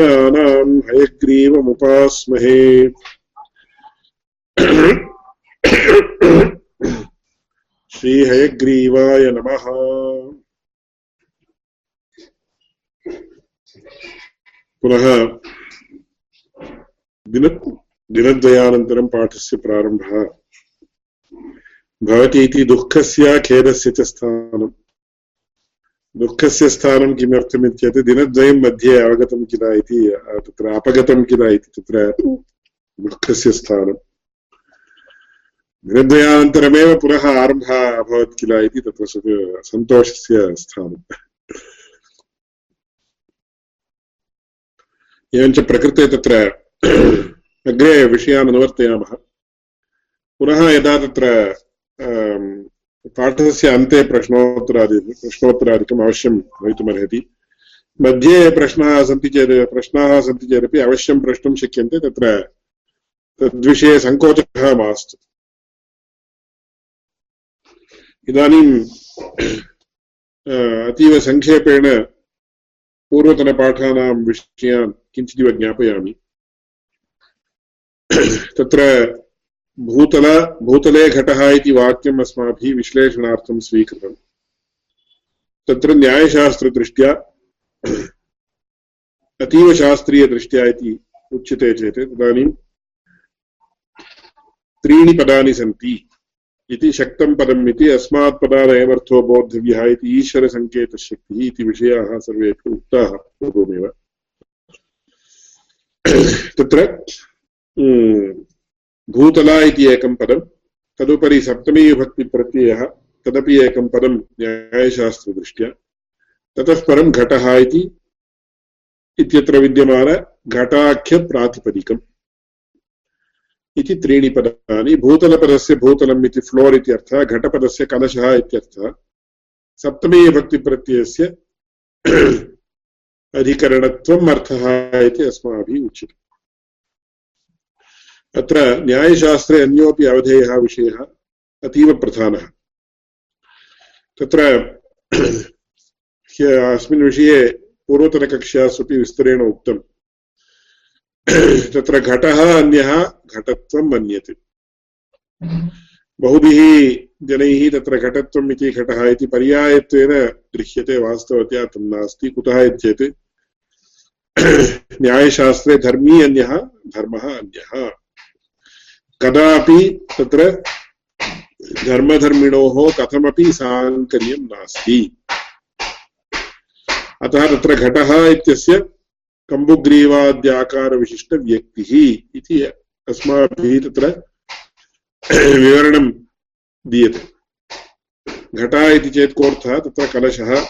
विषयाणाम् हयग्रीवमुपास्महे। श्रीहयग्रीवाय नमः। पुनः दिन दिनद्वयानन्तरं पाठस्य प्रारम्भः। भवति इति दुःखस्य, खेदस्य च स्थानम्। दुःखस्य स्थानं किमर्थमित्येत् दिनद्वयं मध्ये अवगतं किल इति तत्र अपगतं किल इति, तत्र दुःखस्य दिनद्वयानन्तरमेव पुनः आरम्भः अभवत् किल इति, तत्र सन्तोषस्य स्थानम्। एवञ्च प्रकृते तत्र अग्रे विषयान् अनुवर्तयामः। पुनः यदा तत्र पाठस्य अन्ते प्रश्नोत्तरादि प्रश्नोत्तरादिकम् अवश्यं भवितुमर्हति। मध्ये प्रश्नाः सन्ति चेत्, प्रश्नाः सन्ति चेदपि अवश्यं प्रष्टुं शक्यन्ते, तत्र तद्विषये सङ्कोचः मास्तु। इदानीम् अतीव सङ्क्षेपेण पूर्वतनपाठानां विषयान् किञ्चिदिव ज्ञापयामि। तत्र भूतल, भूतले घटः इति वाक्यम् अस्माभिः विश्लेषणार्थं स्वीकृतम्। तत्र न्यायशास्त्रदृष्ट्या, अतीवशास्त्रीयदृष्ट्या इति उच्यते चेत् तदानीं त्रीणि पदानि सन्ति इति शक्तं पदम् इति अस्मात् पदादयमर्थो बोद्धव्यः इति ईश्वरसङ्केतशक्तिः इति विषयाः सर्वेपि उक्ताः पूर्वमेव। तत्र भूतला इति एकं पदं तदुपरि सप्तमीविभक्तिप्रत्ययः तदपि एकं पदं न्यायशास्त्रदृष्ट्या ततः परं घटः इति, इत्यत्र विद्यमानघटाख्यप्रातिपदिकम् इति त्रीणि पदानि। भूतलपदस्य भूतलम् इति फ्लोर् इत्यर्थः घटपदस्य कलशः इत्यर्थः सप्तमीविभक्तिप्रत्ययस्य अधिकरणत्वम् अर्थः इति अस्माभिः उच्यते। अत्र न्यायशास्त्रे अन्योपि अवधेयः विषयः अतीव प्रधानः। तत्र अस्मिन् विषये पूर्वतनकक्षास्वपि विस्तरेण उक्तम्। तत्र घटः अन्यः, घटत्वं मन्यते। बहुभिः जनैः तत्र घटत्वम् इति घटः इति पर्यायत्वेन गृह्यते वास्तवतया तत् नास्ति, कुतः चेत् न्यायशास्त्रे धर्मी अन्यः, धर्मः अन्यः। कदापि तत्र धर्मधर्मिणोः कथमपि साङ्कर्यं नास्ति। अतः तत्र घटः इत्यस्य कम्बुग्रीवाद्याकारविशिष्टव्यक्तिः इति अस्माभिः तत्र विवरणं दीयते। घटा इति चेत् कोऽर्थः? तत्र कलशः।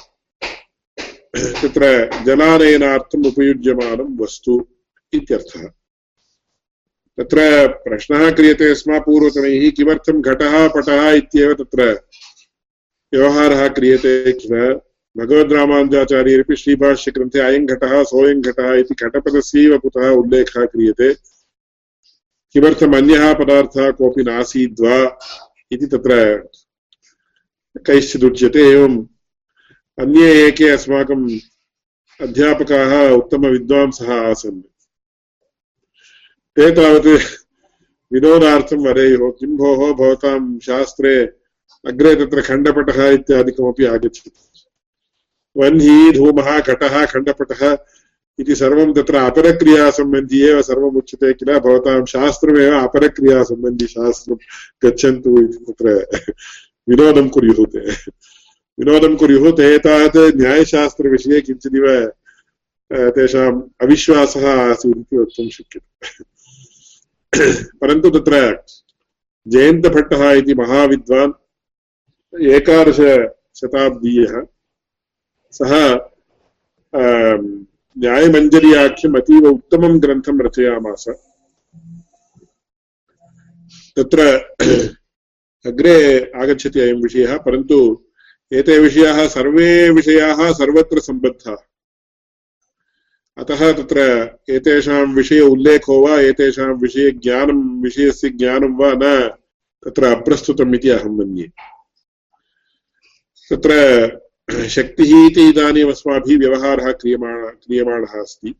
तत्र जलानयनार्थम् उपयुज्यमानं वस्तु इत्यर्थः। तत्र प्रश्नः क्रियते स्म पूर्वतनैः किमर्थं घटः पटः इत्येव तत्र व्यवहारः क्रियते किल? भगवद्रामानुजाचार्यैरपि श्रीभाष्यग्रन्थे अयं घटः, सोऽयं घटः इति घटपदस्यैव कुतः उल्लेखः क्रियते। किमर्थम् अन्यः पदार्थः कोऽपि नासीद्वा इति तत्र कैश्चिदुच्यते एवम्। अन्ये एके अस्माकम् अध्यापकाः उत्तमविद्वांसः आसन्। ते तावत् विनोदार्थं वदेयुः। किं भोः, भवतां शास्त्रे अग्रे तत्र खण्डपटः इत्यादिकमपि आगच्छति। वह्नि धूमः, घटः, खण्डपटः इति सर्वं तत्र अपरक्रियासम्बन्धी एव सर्वम् उच्यते किल, भवतां शास्त्रमेव अपरक्रियासम्बन्धी शास्त्रं गच्छन्तु इति तत्र विनोदं कुर्युः ते विनोदं कुर्युः ते तावत् न्यायशास्त्रविषये किञ्चिदिव तेषाम् अविश्वासः आसीत् इति वक्तुं शक्यते। परन्तु तत्र जयन्तभट्टः इति महाविद्वान् एकादशशताब्दीयः। सः न्यायमञ्जर्याख्यम् अतीव उत्तमं ग्रन्थं रचयामास। तत्र अग्रे आगच्छति अयं विषयः, परन्तु एते विषयाः सर्वे विषयाः सर्वत्र सम्बद्धाः। अतः तत्र एतेषां विषये उल्लेखो वा, एतेषां विषये ज्ञानं, विषयस्य ज्ञानं वा न, तत्र अप्रस्तुतम् इति अहं मन्ये। तत्र शक्तिः इति इदानीम् अस्माभिः व्यवहारः क्रियमाण, क्रियमाणः अस्ति।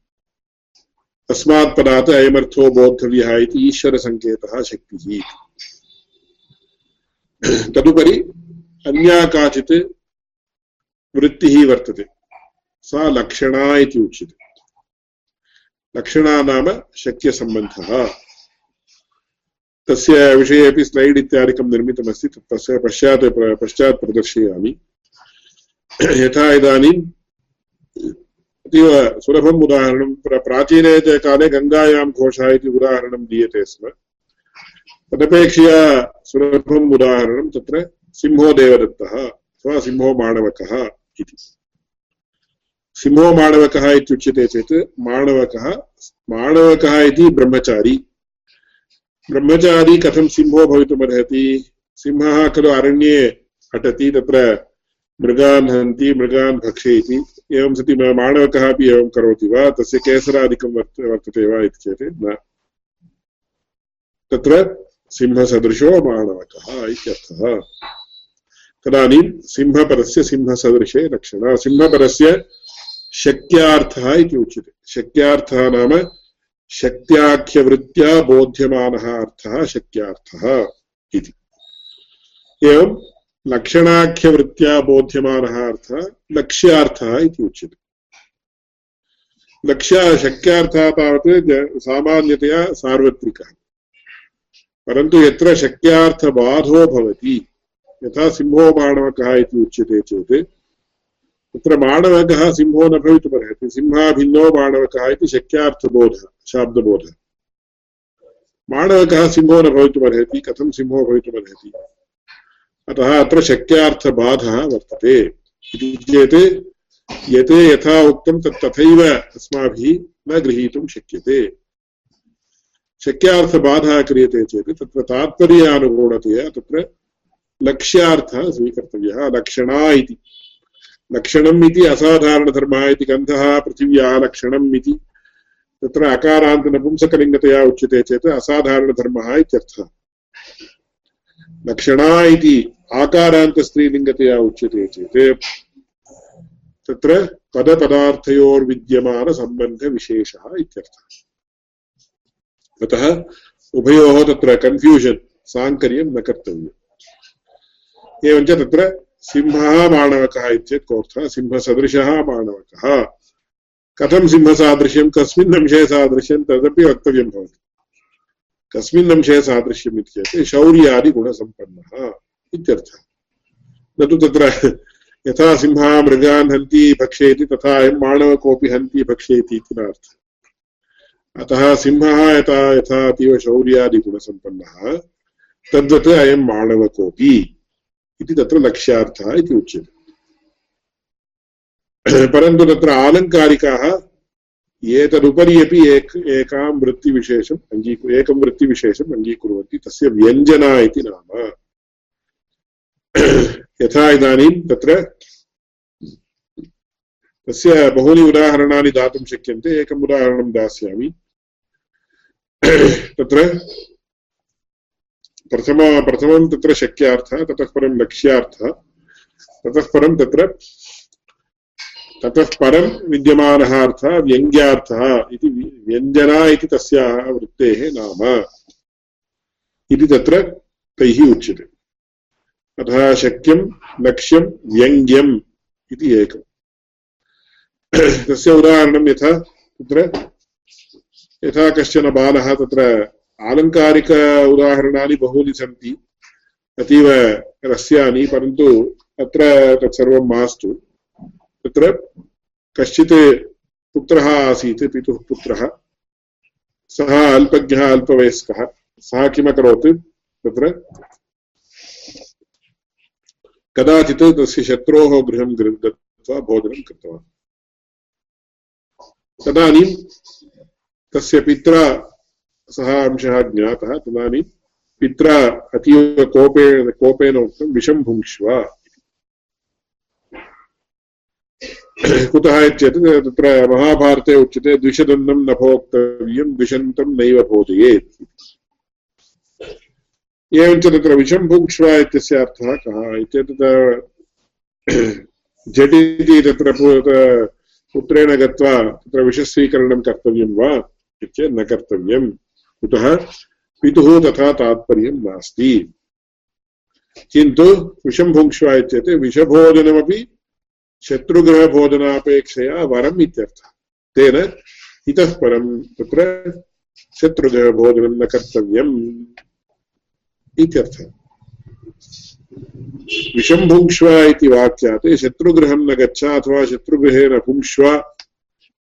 अस्मात् पदात् अयमर्थो बोद्धव्यः इति ईश्वरसङ्केतः शक्तिः तदुपरि अन्या काचित् वृत्तिः वर्तते। सा लक्षणा इति उच्यते। लक्षणा नाम शक्यसम्बन्धः। तस्य विषये अपि स्लैड् इत्यादिकं निर्मितमस्ति तस्य पश्चात् पश्चात् प्रदर्शयामि। यथा इदानीम् अतीव सुलभम् उदाहरणं प्राचीने काले गङ्गायां घोषः इति उदाहरणं दीयते स्म। तदपेक्षया सुलभम् उदाहरणं तत्र सिंहो देवदत्तः, अथवा सिंहो माणवकः इति। सिंहो माणवकः इत्युच्यते चेत् माणवकः माणवकः ब्रह्मचारी। ब्रह्मचारी कथं सिंहो भवितुमर्हति? सिंहः खलु अरण्ये अटति तत्र मृगान् हन्ति, मृगान् भक्षयति। एवं सति माणवकः अपि एवं करोति वा? तस्य केसरादिकं वर्त, वर्तते वा इति चेत् न। तत्र सिंहसदृशो माणवकः इत्यर्थः तदानीं सिंहपदस्य सिंहसदृशे लक्षणा सिंहपदस्य शक्यार्थः इति उच्यते। शक्यार्थः नाम शक्त्याख्यवृत्त्या बोध्यमानः अर्थः शक्यार्थः इति। एवं लक्षणाख्यवृत्त्या बोध्यमानः अर्थः लक्ष्यार्थः इति उच्यते। लक्ष्य शक्यार्थः तावत् सामान्यतया सार्वत्रिकः। परन्तु यत्र शक्यार्थबाधो भवति, यथा सिंहो इति उच्यते चेत् तत्र माणवकः सिंहो न भवितुमर्हति। सिंहाभिन्नो माणवकः इति शक्यार्थबोधः, शाब्दबोधः। माणवकः सिंहो न भवितुमर्हति, कथं सिंहो भवितुमर्हति? अतः अत्र शक्यार्थबाधः वर्तते। इति चेत् यत् यथा उक्तं तत् तथैव अस्माभिः न गृहीतुं शक्यते। शक्यार्थबाधः क्रियते चेत् तत्र तात्पर्यानुगुणतया तत्र लक्ष्यार्थः स्वीकर्तव्यः, लक्षणा इति। लक्षणम् इति असाधारणधर्मः इति गन्धः पृथिव्याः लक्षणम् इति। तत्र अकारान्तनपुंसकलिङ्गतया उच्यते चेत् असाधारणधर्मः इत्यर्थः। लक्षणा इति आकारान्तस्त्रीलिङ्गतया उच्यते चेत् तत्र पदपदार्थयोर्विद्यमानसम्बन्धविशेषः इत्यर्थः। अतः उभयोः तत्र कन्फ्यूषन्, साङ्कर्यं न कर्तव्यम्। एवञ्च तत्र सिंहः माणवकः इत्येत् कोऽर्थः सिंहसदृशः माणवकः कथं सिंहसादृश्यं? कस्मिन् अंशे सादृश्यं तदपि वक्तव्यं भवति। कस्मिन् अंशे सादृश्यम् इति चेत् शौर्यादिगुणसम्पन्नः इत्यर्थः। न तु तत्र यथा सिंहः मृगान् हन्ति भक्षयति तथा अयं माणवकोऽपि हन्ति भक्षयति इति अतः सिंहः यथा यथा अतीव तद्वत् अयं माणवकोऽपि इति तत्र लक्ष्यार्थः इति उच्यते। परन्तु तत्र आलङ्कारिकाः एतदुपरि अपि एक एकां वृत्तिविशेषम् अङ्गीकु एकं वृत्तिविशेषम् अङ्गीकुर्वन्ति। तस्य व्यञ्जना इति नाम। यथा इदानीं तत्र तस्य बहूनि उदाहरणानि दातुं शक्यन्ते। एकम् उदाहरणं दास्यामि। तत्र प्रथम, प्रथमं तत्र शक्यार्थः, ततः परं लक्ष्यार्थः, ततः परं तत्र, ततः परं विद्यमानः अर्थः, व्यङ्ग्यार्थः इति व्यञ्जना इति तस्याः वृत्तेः नाम। इति तत्र तैः उच्यते। अतः शक्यं, लक्ष्यं व्यङ्ग्यम् इति एकम्। तस्य उदाहरणं यथा, तत्र यथा कश्चन बालः तत्र आलङ्कारिक उदाहरणानि बहूनि सन्ति। अतीव रस्यानि, परन्तु अत्र तत्सर्वं मास्तु। तत्र कश्चित् पुत्रः आसीत्, पितुः पुत्रः। सः अल्पज्ञः, अल्पवयस्कः। सः किमकरोत् तत्र कदाचित् तस्य शत्रोः गृहं भोजनं कृतवान्। तदानीं तस्य पित्रा सः अंशः ज्ञातः तदानीं पित्रा अतीव कोपेन कोपेन उक्तं विषं भुङ्क्ष्व। कुतः चेत् तत्र महाभारते उच्यते द्विषदन्नं न भोक्तव्यं, द्विषन्तं नैव भोजयेत् एवञ्च तत्र विषं भुङ्क्ष्व इत्यस्य अर्थः कः? इत्येतत्, झटिति तत्र पुत्रेण गत्वा तत्र विषस्वीकरणं कर्तव्यं वा न कर्तव्यम्। कुतः पितुः तथा तात्पर्यं नास्ति। किन्तु विषं भुङ्क्ष्व इत्येतत् विषभोजनमपि शत्रुग्रहभोजनापेक्षया वरम् इत्यर्थः। तेन इतः परं तत्र शत्रुग्रहभोजनं न कर्तव्यम् इत्यर्थः। विषं भुङ्क्ष्व इति वाक्यात् शत्रुगृहं न गच्छ अथवा शत्रुगृहे न भुङ्क्ष्व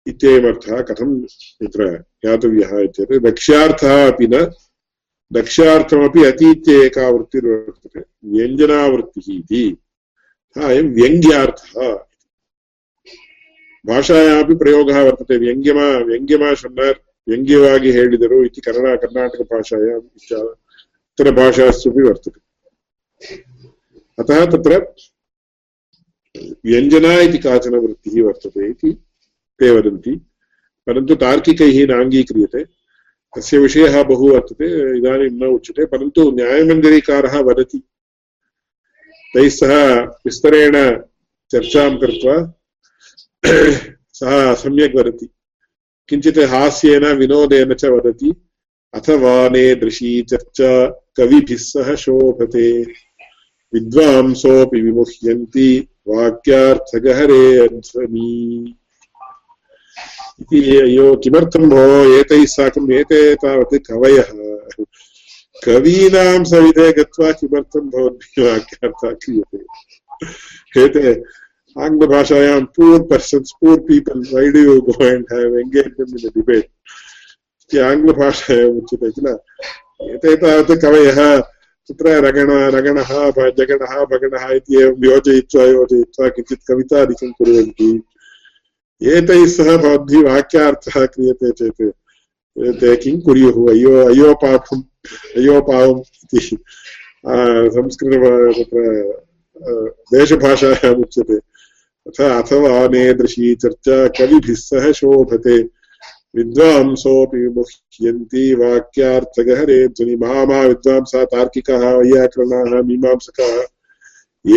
इत्येवमर्थः कथं तत्र ज्ञातव्यः इत्येतत् लक्ष्यार्थः अपि न लक्ष्यार्थमपि अतीत्य एका वृत्तिर्वर्तते व्यञ्जनावृत्तिः इति अयं व्यङ्ग्यार्थः ಭಾಷಾಯಾಪಿ ಪ್ರಯೋಗः वर्तते ವ್ಯಂಗ್ಯಮ ವ್ಯಂಗ್ಯಮ ಶನ್ನಾರ್ ವ್ಯಂಗ್ಯವಾಗಿ ಹೇಳಿದರು इति ಕನ್ನಡ कर्णाटकभाषायाम् इतरभाषास्वपि वर्तते अतः तत्र व्यञ्जना इति काचन वृत्तिः वर्तते इति ते वदन्ति परन्तु तार्किकैः नाङ्गीक्रियते तस्य विषयः बहु वर्तते, इदानीं न उच्यते, परन्तु न्यायमञ्जरीकारः वदति। तैः सह विस्तरेण चर्चां कृत्वा सः सम्यक् वदति। किञ्चित् हास्येन, विनोदेन च वदति। अथवाने दृशी चर्चा, कविभिः सह शोभते। विद्वांसोऽपि विमुह्यन्ति। वाक्यार्थगहरे अध्वनि। इति अयो किमर्थं भो एतैः साकम् एते तावत् कवयः? कवीनां सविधे गत्वा किमर्थं भवद्भिः वाक्यार्थः क्रियते? एते आङ्ग्लभाषायां persons, poor people, why do you go and have engaged them in a इति आङ्ग्लभाषायाम् उच्यते किल? एते तावत् कवयः? तत्र रगण रगणः जगणः भगणः इति एवं योजयित्वा योजयित्वा किञ्चित् कवितादिकं कुर्वन्ति। एतैः सह भवद्भिः वाक्यार्थः क्रियते चेत् ते किं कुर्युः? अयो अयो पापम् अयो पावम् इति संस्कृत तत्र देशभाषायाम् उच्यते। तथा अथवा चर्चा कविभिः सह शोभते। विद्वांसोऽपि मुह्यन्ति वाक्यार्थगहरे ध्वनि। महामा विद्वांसः तार्किकाः, वैयाकरणाः, मीमांसकाः।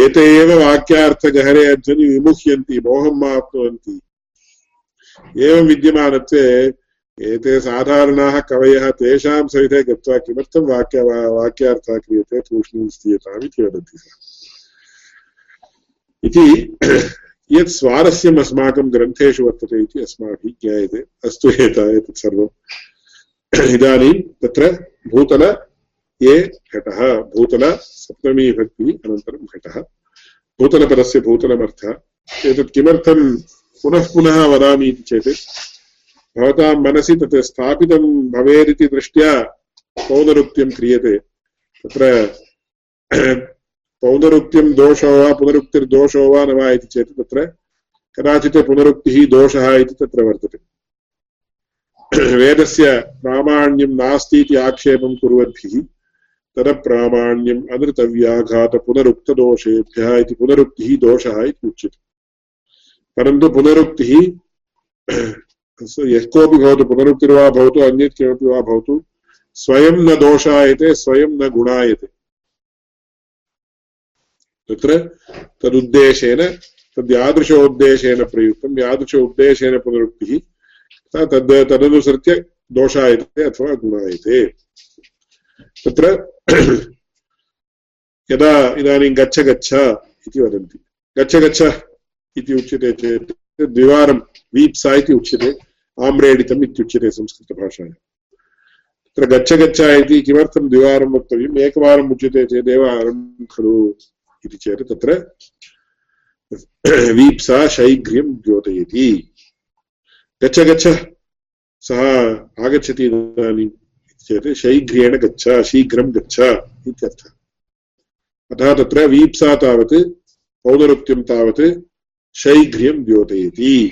एते एव वाक्यार्थगहरे ध्वनि विमुह्यन्ति, मोहं माप्नुवन्ति। एवं विद्यमानत्वे एते साधारणाः कवयः तेषां सविधे गत्वा किमर्थं वाक्य वाक्यार्थः क्रियते तूष्णीं स्थीयताम् इति वदति सः। इति यत् स्वारस्यम् अस्माकं ग्रन्थेषु वर्तते इति अस्माभिः ज्ञायते। अस्तु एता एतत् सर्वम् इदानीं तत्र भूतल ये घटः। भूतल सप्तमी भक्तिः अनन्तरं घटः। भूतलपदस्य भूतलमर्थः। एतत् किमर्थं पुनः पुनः वदामि इति चेत्, भवतां मनसि तत् स्थापितं भवेदिति दृष्ट्या पौनरुक्त्यं क्रियते। तत्र पौनरुक्तिं दोषो वा पुनरुक्तिर्दोषो वा न वा इति चेत् तत्र कदाचित् पुनरुक्तिः दोषः इति तत्र वर्तते। वेदस्य प्रामाण्यं नास्ति इति आक्षेपं कुर्वद्भिः, तदप्रामाण्यम् अनृतव्याघातपुनरुक्तदोषेभ्यः इति पुनरुक्तिः दोषः इति उच्यते। परन्तु पुनरुक्तिः यः कोऽपि भवतु पुनरुक्तिर्वा भवतु, अन्यत् किमपि वा भवतु, स्वयं न दोषायते, स्वयं न गुणायते। तत्र तदुद्देशेन तद् यादृशोद्देशेन प्रयुक्तं, यादृश उद्देशेन पुनरुक्तिः तद् तदनुसृत्य दोषायते अथवा गुणायते। तत्र यदा इदानीं गच्छ गच्छ इति वदन्ति। गच्छ गच्छ इति उच्यते चेत् द्विवारं वीप्सा इति उच्यते, आम्रेडितम् इत्युच्यते संस्कृतभाषायां। तत्र गच्छ गच्छ इति किमर्थं द्विवारं वक्तव्यम्? एकवारम् उच्यते चेदेव खलु इति चेत् तत्र वीप्सा शैघ्र्यं द्योतयति। गच्छ गच्छ सः आगच्छति इदानीम् चेत् शैघ्र्येण गच्छ, शीघ्रं गच्छ इत्यर्थः। अतः तत्र वीप्सा तावत्, पौनरुक्त्यं तावत् शैघ्र्यं द्योतयति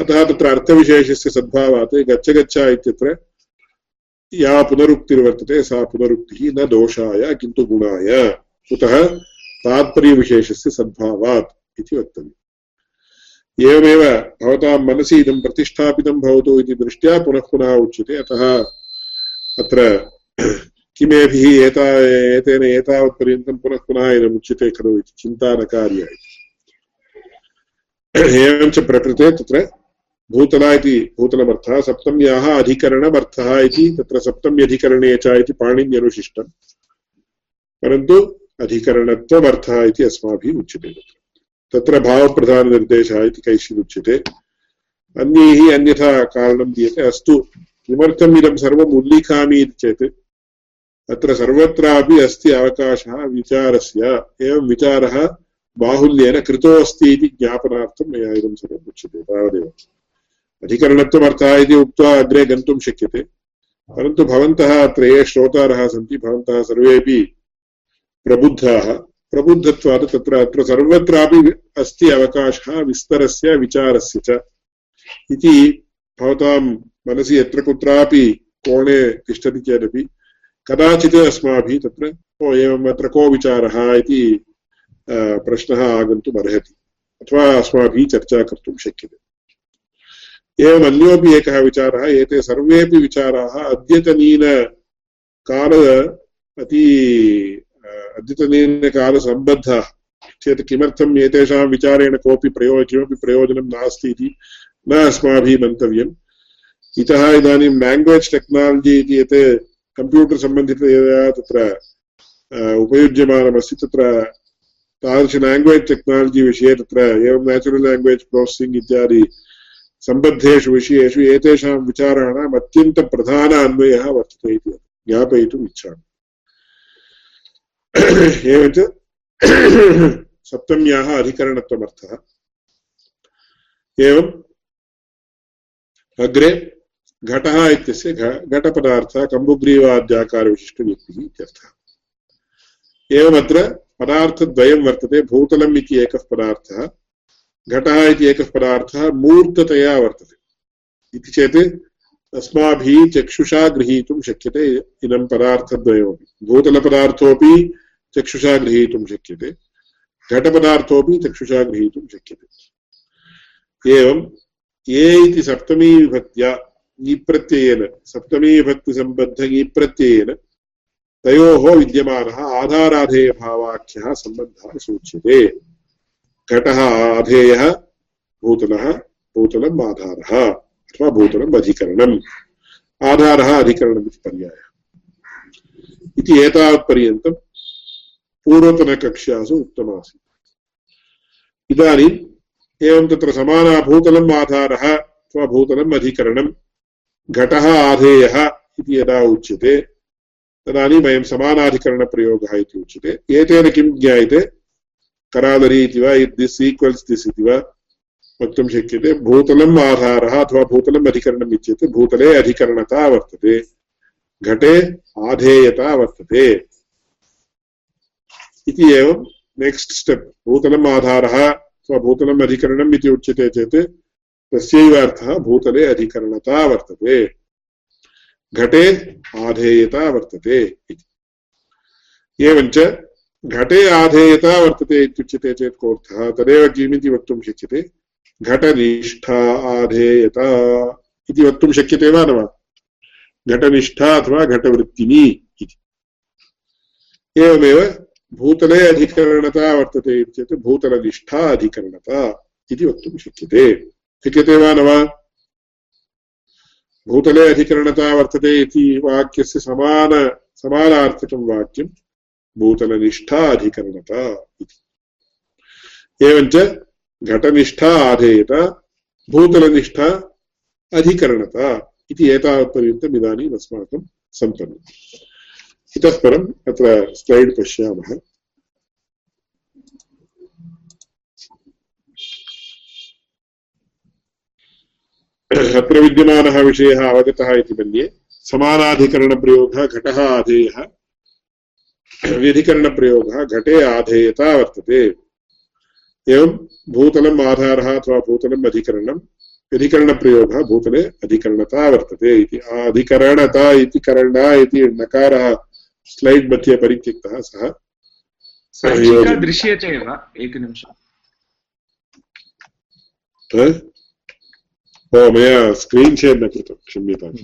अतः तत्र अर्थविशेषस्य सद्भावात् गच्छ गच्छ इत्यत्र या पुनरुक्तिर्वर्तते, सा पुनरुक्तिः न दोषाय, किन्तु गुणाय। कुतः? तात्पर्यविशेषस्य सद्भावात् इति वक्तव्यम्। एवमेव भवतां मनसि इदं प्रतिष्ठापितं भवतु इति दृष्ट्या पुनः पुनः उच्यते। अतः अत्र किमेभिः एता एतेन एतावत्पर्यन्तं पुनः पुनः इदम् उच्यते खलु इति चिन्ता न कार्या एवञ्च प्रकृते तत्र भूतला इति भूतलमर्थः सप्तम्याः अधिकरणमर्थः इति, तत्र सप्तम्यधिकरणे च इति पाणिन्यनुशिष्टम्। परन्तु अधिकरणत्वमर्थः इति अस्माभिः उच्यते तत्र। भावप्रधाननिर्देशः इति कैश्चिदुच्यते अन्यैः अन्यथा कारणं दीयते। अस्तु, किमर्थम् इदं सर्वम् उल्लिखामि इति चेत्, अत्र सर्वत्रापि अस्ति अवकाशः, विचारस्य। एवं विचारः बाहुल्येन कृतोऽस्ति इति ज्ञापनार्थं मया इदं सर्वम् उच्यते तावदेव अधिकरणत्वमर्थः इति उक्त्वा अग्रे गन्तुं शक्यते परन्तु भवन्तः अत्र ये श्रोतारः सन्ति भवन्तः सर्वेपि प्रबुद्धाः प्रबुद्धत्वात् तत्र अत्र सर्वत्रापि अस्ति अवकाशः विस्तरस्य विचारस्य च इति भवतां मनसि यत्र कुत्रापि कोणे तिष्ठति चेदपि कदाचित् अस्माभिः तत्र ओ एवम् अत्र को विचारः इति प्रश्नः आगन्तुम् अर्हति अथवा अस्माभिः चर्चा कर्तुं शक्यते एवम् अन्योपि एकः विचारः एते सर्वेपि विचाराः अद्यतनीनकाल अति अद्यतनीनकालसम्बद्धाः चेत् किमर्थम् एतेषां विचारेण कोऽपि प्रयो किमपि प्रयोजनं नास्ति इति न अस्माभिः मन्तव्यम् इतः इदानीं लाङ्ग्वेज् टेक्नालजि इति यत् कम्प्यूटर् सम्बन्धितया तत्र उपयुज्यमानमस्ति तत्र तादृश लाङ्ग्वेज् टेक्नालजि विषये तत्र, एवं नेचुरल् लाङ्ग्वेज् प्रोसेसिङ्ग् इत्यादि सम्बद्धेषु विषयेषु एतेषां विचाराणाम् अत्यन्तप्रधान अन्वयः वर्तते इति ज्ञापयितुम् इच्छामि। एवञ्च सप्तम्याः अधिकरणत्वमर्थः। एवम् अग्रे घटः इत्यस्य घटपदार्थः, कम्बुग्रीवाद्याकारविशिष्टव्यक्तिः इत्यर्थः। एवमत्र पदार्थद्वयं वर्तते, भूतलम् इति एकः पदार्थः, घटः इति एकः पदार्थः, मूर्ततया वर्तते। इति चेत् अस्माभिः चक्षुषा गृहीतुं शक्यते, इदं पदार्थद्वयमपि भूतलपदार्थोऽपि चक्षुषा गृहीतुं शक्यते घटपदार्थोऽपि चक्षुषा गृहीतुं शक्यते। एवं ये इति सप्तमीविभक्त्या ईप्रत्ययेन सप्तमीविभक्तिसम्बद्ध ईप्रत्ययेन तयोः विद्यमानः आधाराधेयभावाख्यः सम्बन्धः सूच्यते। घटः आधेयः, भूतलः भूतलम् आधारः, अथवा भूतलम् अधिकरणम्। आधारः अधिकरणम् इति पर्यायः। इति एतावत्पर्यन्तं पूर्वतनकक्ष्यासु उक्तमासीत्। इदानीम् एवं तत्र समाना भूतलम् आधारः अथवा भूतलम् अधिकरणम्, घटः आधेयः इति यदा उच्यते तदानीं वयं समानाधिकरणप्रयोगः इति उच्यते। एतेन किं ज्ञायते? करालरी इति वा दिस् ईक्वल्स् दिस् इति वा, वक्तुं शक्यते। भूतलम् आधारः अथवा भूतलम् अधिकरणम् इत्येते, भूतले अधिकरणता वर्तते। घटे आधेयता वर्तते। इति एवं नेक्स्ट् स्टेप् भूतलम् आधारः अथवा भूतलम् अधिकरणम् इति उच्यते चेत्, तस्यैव अर्थः भूतले अधिकरणता वर्तते। घटे आधेयता वर्तते एवञ्च घटे आधेयता वर्तते इत्युच्यते चेत् कोऽर्थः? तदेव किमिति वक्तुं शक्यते? घटनिष्ठा आधेयता इति वक्तुं शक्यते वा न वा? घटनिष्ठा अथवा घटवृत्तिनी इति। एवमेव भूतले अधिकरणता वर्तते इति चेत् भूतलनिष्ठा अधिकरणता इति वक्तुं शक्यते। शक्यते वा न वा? भूतले अधिकरणता वर्तते इति वाक्यस्य समान समानार्थकं वाक्यं भूतलनिष्ठा अधिकरणता इति। एवञ्च घटनिष्ठा आधेयता, भूतलनिष्ठा अधिकरणता इति एतावत्पर्यन्तम् इदानीम् अस्माकं सम्पन्नम्। इतः परम् अत्र स्लैड् पश्यामः। अत्र विद्यमानः विषयः अवगतः इति मन्ये। समानाधिकरणप्रयोगः घटः आधेयः। व्यधिकरणप्रयोगः घटे आधेयता वर्तते। एवं भूतलम् आधारः अथवा भूतलम् अधिकरणं व्यधिकरणप्रयोगः भूतले अधिकरणता वर्तते इति। अधिकरणता इति करणा इति नकारः स्लैड् मध्ये परित्यक्तः सः दृश्यते एव एकनिमिषम्। ओ मया स्क्रीन् शेर् न कृतं क्षम्यताम्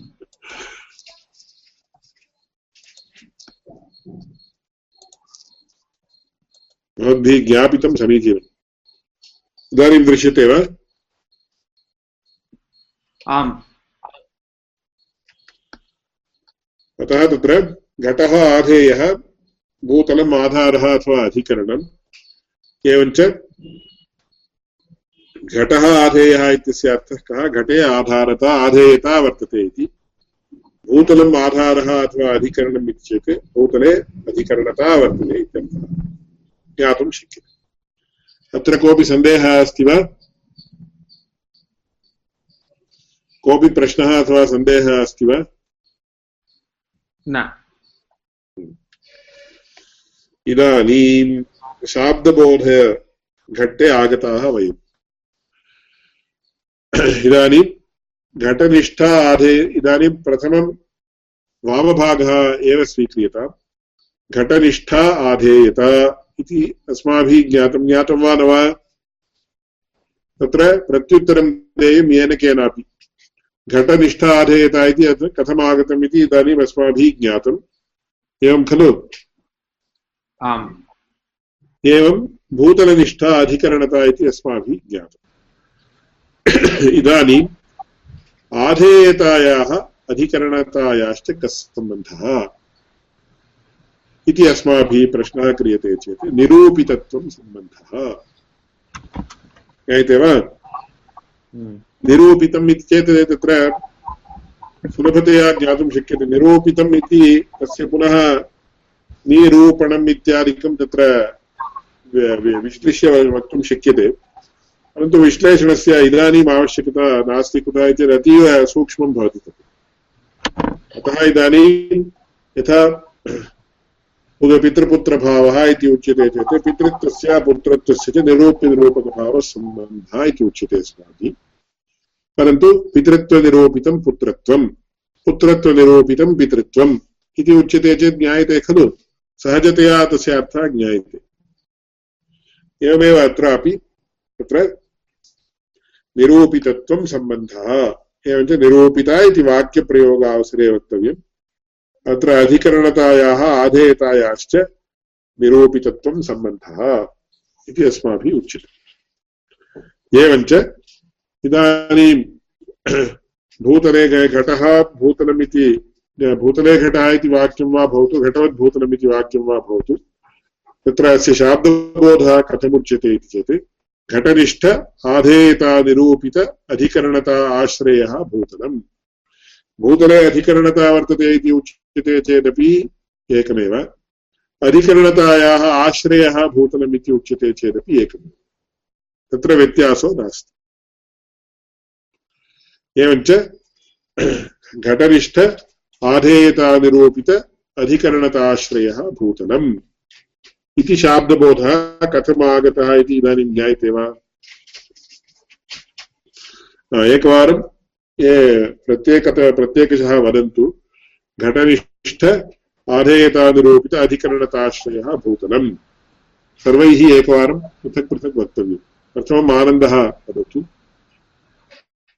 भवद्भिः ज्ञापितं समीचीनम्। इदानीं दृश्यते वा? आम्। अतः तत्र घटः आधेयः भूतलम् आधारः अथवा अधिकरणम् एवञ्च घटः आधेयः इत्यस्य अर्थः कः? घटे आधारता आधेयता वर्तते इति। भूतलम् आधारः अथवा अधिकरणम् इति चेत् भूतले अधिकरणता वर्तते इत्यर्थः। ज्ञातुं शक्यते। अत्र कोऽपि सन्देहः अस्ति वा? कोऽपि प्रश्नः अथवा सन्देहः अस्ति वा? न। इदानीं शाब्दबोधघट्टे आगताः वयम्। इदानीं घटनिष्ठा आधे इदानीं प्रथमं वामभागः एव स्वीक्रियताम् घटनिष्ठा आधेयत इति अस्माभिः ज्ञातं। ज्ञातं वा न वा? तत्र प्रत्युत्तरं देयं येन केनापि। घटनिष्ठा आधेयता इति अत्र कथमागतम् इति इदानीम् अस्माभिः ज्ञातम्। एवं खलु? आम्। एवं भूतलनिष्ठा अधिकरणता इति अस्माभिः ज्ञातम्। इदानीम् आधेयतायाः अधिकरणतायाश्च कः सम्बन्धः? इति अस्माभिः प्रश्नः क्रियते चेत् निरूपितत्वं सम्बन्धः। ज्ञायते वा? हम्म। निरूपितम् इति चेत् तत्र सुलभतया ज्ञातुं शक्यते। निरूपितम् इति तस्य पुनः निरूपणम् इत्यादिकं तत्र विश्लिष्य वक्तुं शक्यते। परन्तु विश्लेषणस्य इदानीम् आवश्यकता नास्ति कुतः इति अतीव सूक्ष्मं भवति तत् अतः इदानीं यथा पितृपुत्रभावः इति उच्यते चेत् पितृत्वस्य, पुत्रत्वस्य च निरूप्यनिरूपकभावसम्बन्धः इति उच्यते अस्माभिः। परन्तु पितृत्वनिरूपितं पुत्रत्वं, पुत्रत्वनिरूपितं पितृत्वम् इति उच्यते चेत् ज्ञायते खलु। सहजतया तस्य अर्थः ज्ञायते। एवमेव अत्रापि तत्र निरूपितत्वं सम्बन्धः। एवञ्च निरूपिता इति वाक्यप्रयोगावसरे वक्तव्यम्। अत्र अधिकरणतायाः आधेयतायाश्च निरूपितत्वं सम्बन्धः इति अस्माभिः उच्यते। एवञ्च इदानीं भूतले घटः, भूतलमिति भूतले घटः इति वाक्यं वा भवतु घटवद्भूतलमिति वाक्यं वा भवतु। तत्र अस्य शाब्दबोधः कथमुच्यते इति चेत् घटनिष्ठ आधेयतानिरूपित अधिकरणता आश्रयः भूतलम्। भूतले अधिकरणता वर्तते इति उच्यते चेदपि एकमेव। अधिकरणतायाः आश्रयः भूतलम् इति उच्यते चेदपि एकमेव। तत्र व्यत्यासो नास्ति। एवञ्च घटनिष्ठ आधेयतानिरूपित अधिकरणताश्रयः भूतलम्। इति शाब्दबोधः कथम् आगतः इति इदानीं ज्ञायते वा? एकवारं ये प्रत्येकत प्रत्येकशः वदन्तु घटनिष्ठ आधेयतानुरूपित अधिकरणताश्रयः भूतलम्। सर्वैः एकवारं पृथक् पृथक् वक्तव्यम्। प्रथमम् आनन्दः वदतु।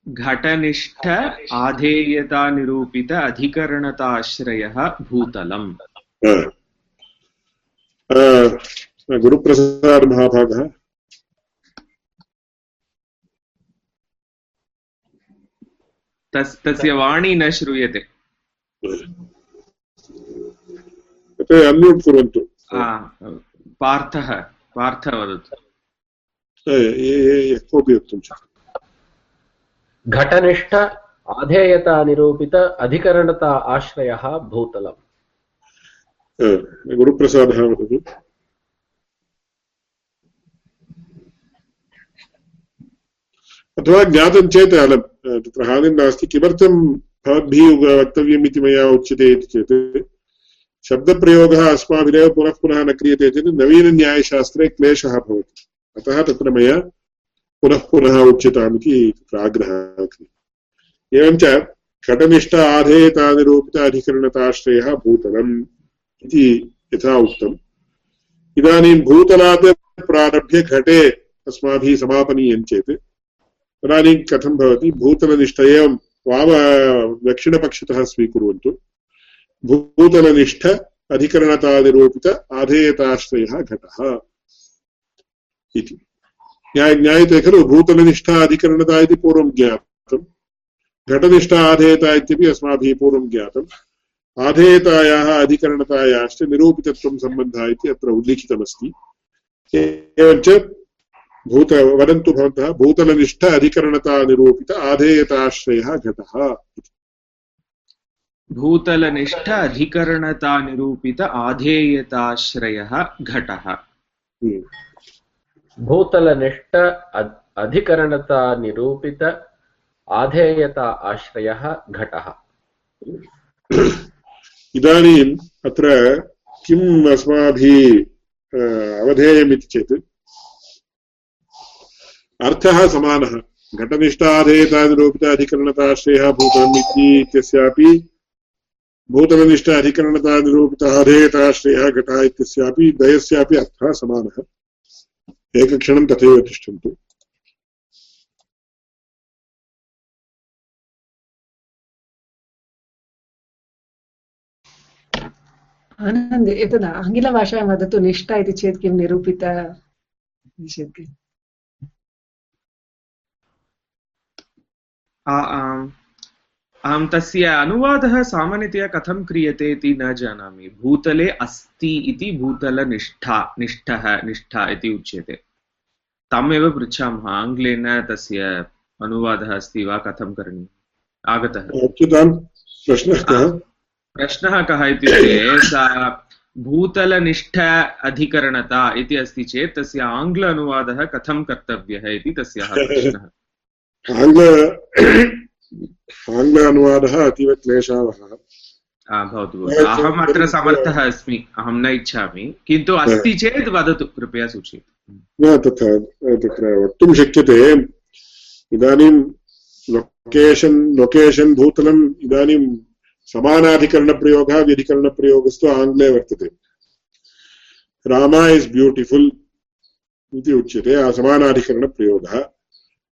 घटनिष्ठ आधेयतानिरूपित अधिकरणताश्रयः भूतलम्। गुरुप्रसादमहाभागः तस् तस्य वाणी न श्रूयते। अन्म्यूट् कुर्वन्तु। पार्थः पार्थ वदतु। कोऽपि वक्तुं घटनिष्ठ आधेयतानिरूपित अधिकरणता आश्रयः भूतलम्। गुरुप्रसादः वदतु अथवा ज्ञातं चेत् तत्र हानिर्नास्ति किमर्थं भवद्भिः वक्तव्यम् इति मया उच्यते इति चेत्, शब्दप्रयोगः अस्माभिरेव पुनः पुनः न क्रियते चेत् नवीनन्यायशास्त्रे क्लेशः भवति। अतः तत्र मया पुनः पुनः उच्यतामिति तत्र आग्रहः एवञ्च घटनिष्ठ आधेयतानिरूपित अधिकरणताश्रयः भूतलम्। इति यथा उक्तम्। इदानीं भूतलात् प्रारभ्य घटे अस्माभिः समापनीयं चेत्, तदानीं कथं भवति? भूतलनिष्ठ एवं वाम, दक्षिणपक्षतः स्वीकुर्वन्तु। भूतलनिष्ठ अधिकरणतानिरूपित आधेयताश्रयः घटः। इति। ज्ञायते खलु भूतलनिष्ठा अधिकरणता इति पूर्वं ज्ञातम्। घटनिष्ठ आधेयता इत्यपि अस्माभिः पूर्वं ज्ञातम्। आधेयतायाः अधिकरणतायाश्च निरूपितत्वं सम्बन्धः इति अत्र उल्लिखितमस्ति। एवञ्च भूत वदन्तु भवन्तः भूतलनिष्ठ अधिकरणतानिरूपित आधेयताश्रयः घटः। भूतलनिष्ठ अधिकरणतानिरूपित आधेयताश्रयः घटः। हम्म। भूतलनिष्ठ अधिकरणतानिरूपित आधेयता आश्रयः घटः। इदानीम् अत्र किम् अस्माभिः अ, अवधेयमिति चेत् अर्थः समानः। घटनिष्ठाधेयतानिरूपित अधिकरणताश्रयः भूतलम् इति इत्यस्यापि भूतलनिष्ठ अधिकरणतानिरूपित अधेयताश्रयः घटः इत्यस्यापि द्वयस्यापि अर्थः समानः। एकक्षणं तथैव तिष्ठन्तु। आनन्द एतद् आङ्ग्लभाषायां वदतु निष्ठा इति चेत् किं निरूपित? आम्। अहं तस्य अनुवादः सामान्यतया कथं क्रियते इति न जानामि। भूतले अस्ति इति भूतलनिष्ठा निष्ठः निष्ठा इति उच्यते। तमेव पृच्छामः आङ्ग्लेन तस्य अनुवादः अस्ति वा कथं करणीयम्? आगतः। प्रश्नः प्रश्नः कः इत्युक्ते सा भूतलनिष्ठ अधिकरणता इति अस्ति चेत् तस्य आङ्ग्ल अनुवादः कथं कर्तव्यः इति तस्याः प्रश्नः। आङ्ग्ल आङ्ग्ल अनुवादः अतीव क्लेशावहः। आ, भवतु भवतु। अहम् अत्र समर्थः अस्मि अहं न इच्छामि। किन्तु अस्ति चेत् वदतु कृपया सूचयतु। न तथा तत्र वक्तुं शक्यते इदानीं लोकेशन् लोकेशन् भूतलम् इदानीं समानाधिकरणप्रयोगः व्यधिकरणप्रयोगस्तु आङ्ग्ले वर्तते। रामा इस् ब्यूटिफुल् इति उच्यते समानाधिकरणप्रयोगः।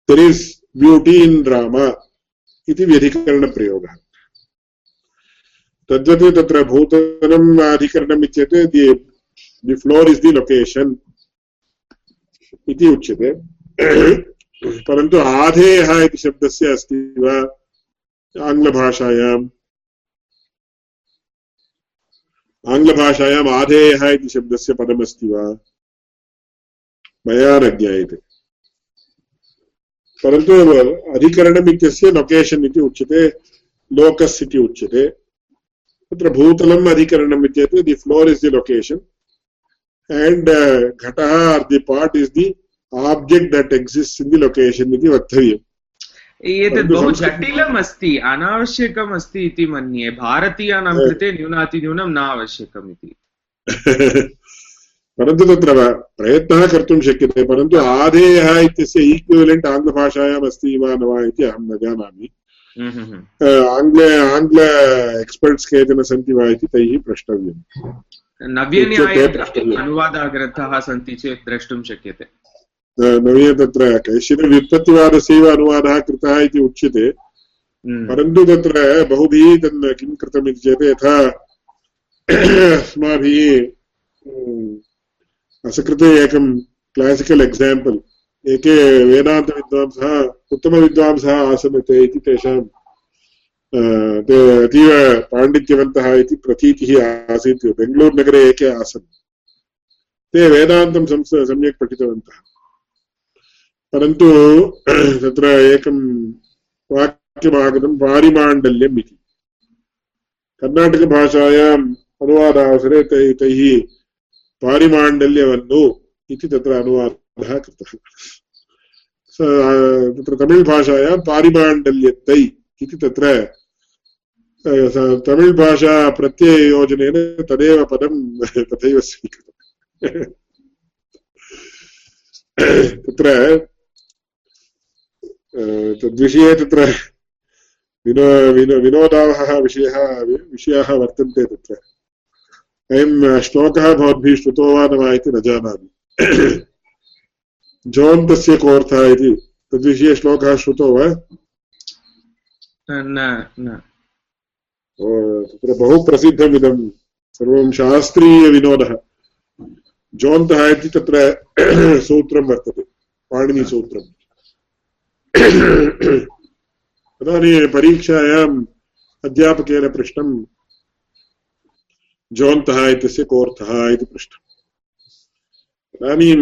There is beauty in Rama इति व्यधिकरणप्रयोगः। तद्वत् तत्र भूतलम् अधिकरणम् इत्येते the the floor is the location इति उच्यते। परन्तु आधेयः इति शब्दस्य अस्ति वा? आङ्ग्लभाषायाम् आङ्ग्लभाषायाम् आधेयः इति शब्दस्य पदमस्ति वा? मया न ज्ञायते। परन्तु अधिकरणम् इत्यस्य लोकेशन् इति उच्यते लोकस् इति उच्यते। तत्र भूतलम् अधिकरणम् इत्येतत् the floor is the location and uh, ghataha the part is the object that exists in the location इति वक्तव्यम्। एतद् परन्तु बहु संस्कृतं- जटिलम् अस्ति अनावश्यकम् अस्ति इति मन्ये। भारतीयानां कृते न्यूनातिन्यूनं न आवश्यकम् इति। परन्तु तत्र प्रयत्नः कर्तुं शक्यते परन्तु आधेयः इत्यस्य ईक्विवलेण्ट् आङ्ग्लभाषायाम् अस्ति वा न वा इति अहं न जानामि। आङ्ग्ल आङ्ग्ल एक्स्पर्ट्स् केचन सन्ति वा इति तैः प्रष्टव्यम्। नव्यन्याय। अनुवादग्रन्थाः सन्ति चेत् द्रष्टुं शक्यते। नवीन तत्र कैश्चित् व्युत्पत्तिवादस्यैव अनुवादः कृतः इति उच्यते परन्तु तत्र बहुभिः तन् किं कृतम् इति चेत् यथा अस्माभिः असकृते एकं क्लासिकल् एक्साम्पल् एके वेदान्तविद्वांसः उत्तमविद्वांसः आसन् ते इति तेषां ते अतीव पाण्डित्यवन्तः इति प्रतीतिः आसीत् बेङ्गळूरुनगरे एके आसन् ते वेदान्तं संस सम्यक् पठितवन्तः परन्तु, तत्र एकं वाक्यमागतं पारिमाण्डल्यम् इति कर्णाटकभाषायाम् अनुवादावसरे तै, तैः पारिमाण्डल्यवन्नु इति तत्र अनुवादः कृतः। तत्र तमिळ्भाषायां पारिमाण्डल्यत्तै इति तत्र तमिळ्भाषा प्रत्यययोजनेन तदेव पदं तथैव स्वीकृतम्। तत्र तद्विषये तत्र विनो विनो विनोदावहः विषयः विषयाः वर्तन्ते तत्र अयं श्लोकः भवद्भिः श्रुतो वा न वा इति न जानामि जोन्तस्य कोऽर्थः इति तद्विषये श्लोकः श्रुतो वा न न तत्र बहु प्रसिद्धम् इदं सर्वं शास्त्रीयविनोदः जोन्तः इति तत्र सूत्रं वर्तते पाणिनिसूत्रम् तदानीं परीक्षायाम् अध्यापकेन पृष्टं जोन्तः इत्यस्य कोऽर्थः इति पृष्टम्। तदानीं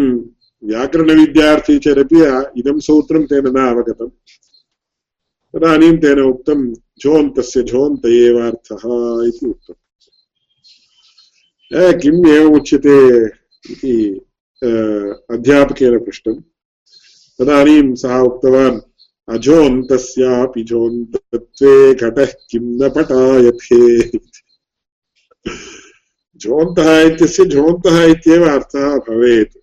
व्याकरणविद्यार्थी चेदपि इदं सूत्रं तेन न अवगतम् तदानीं तेन उक्तं झोन्तस्य झोन्त एव अर्थः इति उक्तम्। किम् एवम् उच्यते इति अध्यापकेन पृष्टम्। तदानीं सः उक्तवान् अजोन्तस्यापि जोन्तत्वे घटः किं न पटायते जोन्तः इत्यस्य इत्येव अर्थः भवेत्।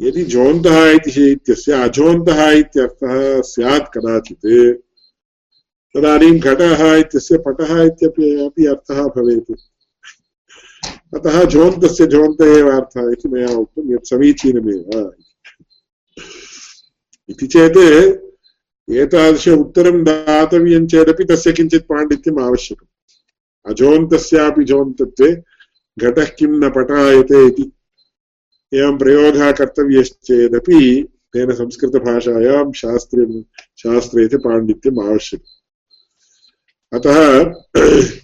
यदि जोन्तः इत्यस्य अजोन्तः इत्यर्थः स्यात् कदाचित्, तदानीं घटः इत्यस्य, पटः इत्यपि अपि अर्थः भवेत्। अतः झोन्तस्य झोन्त एव अर्थः इति मया उक्तं, यत् समीचीनमेव इति चेत् एतादृश उत्तरं दातव्यं चेदपि तस्य किञ्चित् पाण्डित्यम् आवश्यकम्। अजोन्तस्यापि जोन्तत्वे घटः किं न पठायते इति। एवं प्रयोगः कर्तव्यश्चेदपि तेन संस्कृतभाषायां शास्त्रे शास्त्रे च पाण्डित्यम् आवश्यकम्। अतः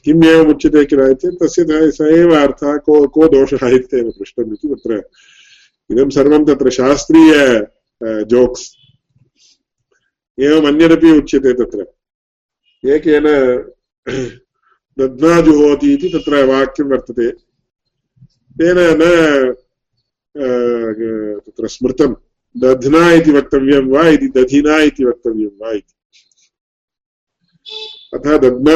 किम् एवम् उच्यते किल चेत् तस्य स एव अर्थः को को दोषः इति पृष्टम् इति तत्र इदं सर्वं तत्र शास्त्रीय जोक्स् एवम् अन्यदपि उच्यते तत्र। एकेन दध्ना इति तत्र वाक्यं वर्तते। तेन न तत्र स्मृतं, दध्ना इति वक्तव्यं वा इति, दधिना इति वक्तव्यं वा इति। अतः दध्ना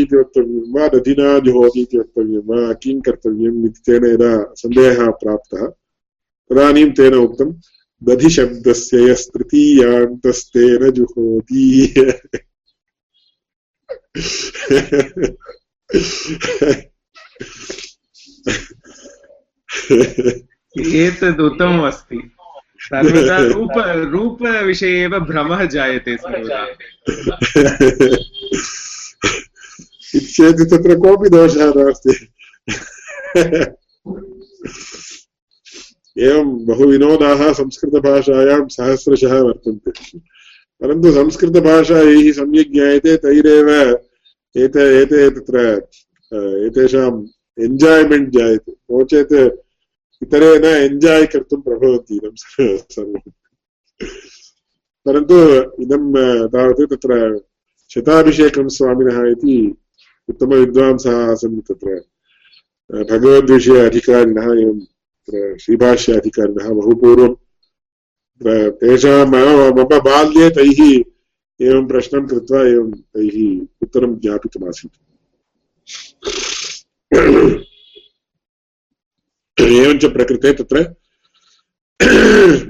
इति वक्तव्यं वा दधिना जुहोति इति वक्तव्यं वा, किं कर्तव्यम् इति तेन यदा सन्देहः प्राप्तः, तदानीं तेन उक्तं दधिशब्दस्य यस्तृतीयान्तस्तेन जुहोति। एतद् उत्तममस्ति। सर्वदा रूप रूपविषये एव भ्रमः जायते सर्वदा। चेत् तत्र कोऽपि दोषः नास्ति। एवं बहुविनोदाः संस्कृतभाषायां सहस्रशः वर्तन्ते। परन्तु संस्कृतभाषा यैः सम्यक् ज्ञायते, तैरेव एते एते तत्र एतेषाम् एञ्जाय्मेण्ट् जायते नो चेत् इतरे न एञ्जाय् कर्तुं प्रभवन्ति इदं सर्वं। परन्तु इदं तावत् तत्र शताभिषेकं स्वामिनः इति उत्तमविद्वांसः आसन् तत्र। भगवद्विषय अधिकारिणः एवं तत्र श्रीभाष्य अधिकारिणः बहु पूर्वं तेषां मम बाल्ये तैः एवं प्रश्नं कृत्वा एवं तैः उत्तरं ज्ञापितमासीत्। एवञ्च प्रकृते तत्र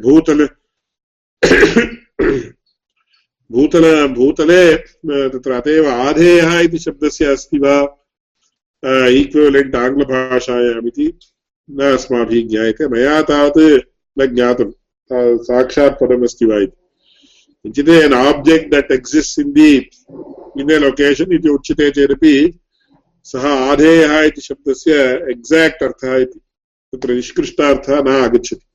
भूतल भूतल, भूतले तत्र अत एव आधेयः इति शब्दस्य अस्ति वा? ईक्विवलेण्ट् आङ्ग्लभाषायाम् इति। न अस्माभिः ज्ञायते। मया तावत् न ज्ञातं। साक्षात् पदमस्ति वा इति। किञ्चित् an object that exists in the in a location इति उच्यते चेदपि सः आधेयः इति शब्दस्य एक्साक्ट् अर्थः इति। तत्र निष्कृष्टार्थः न आगच्छति।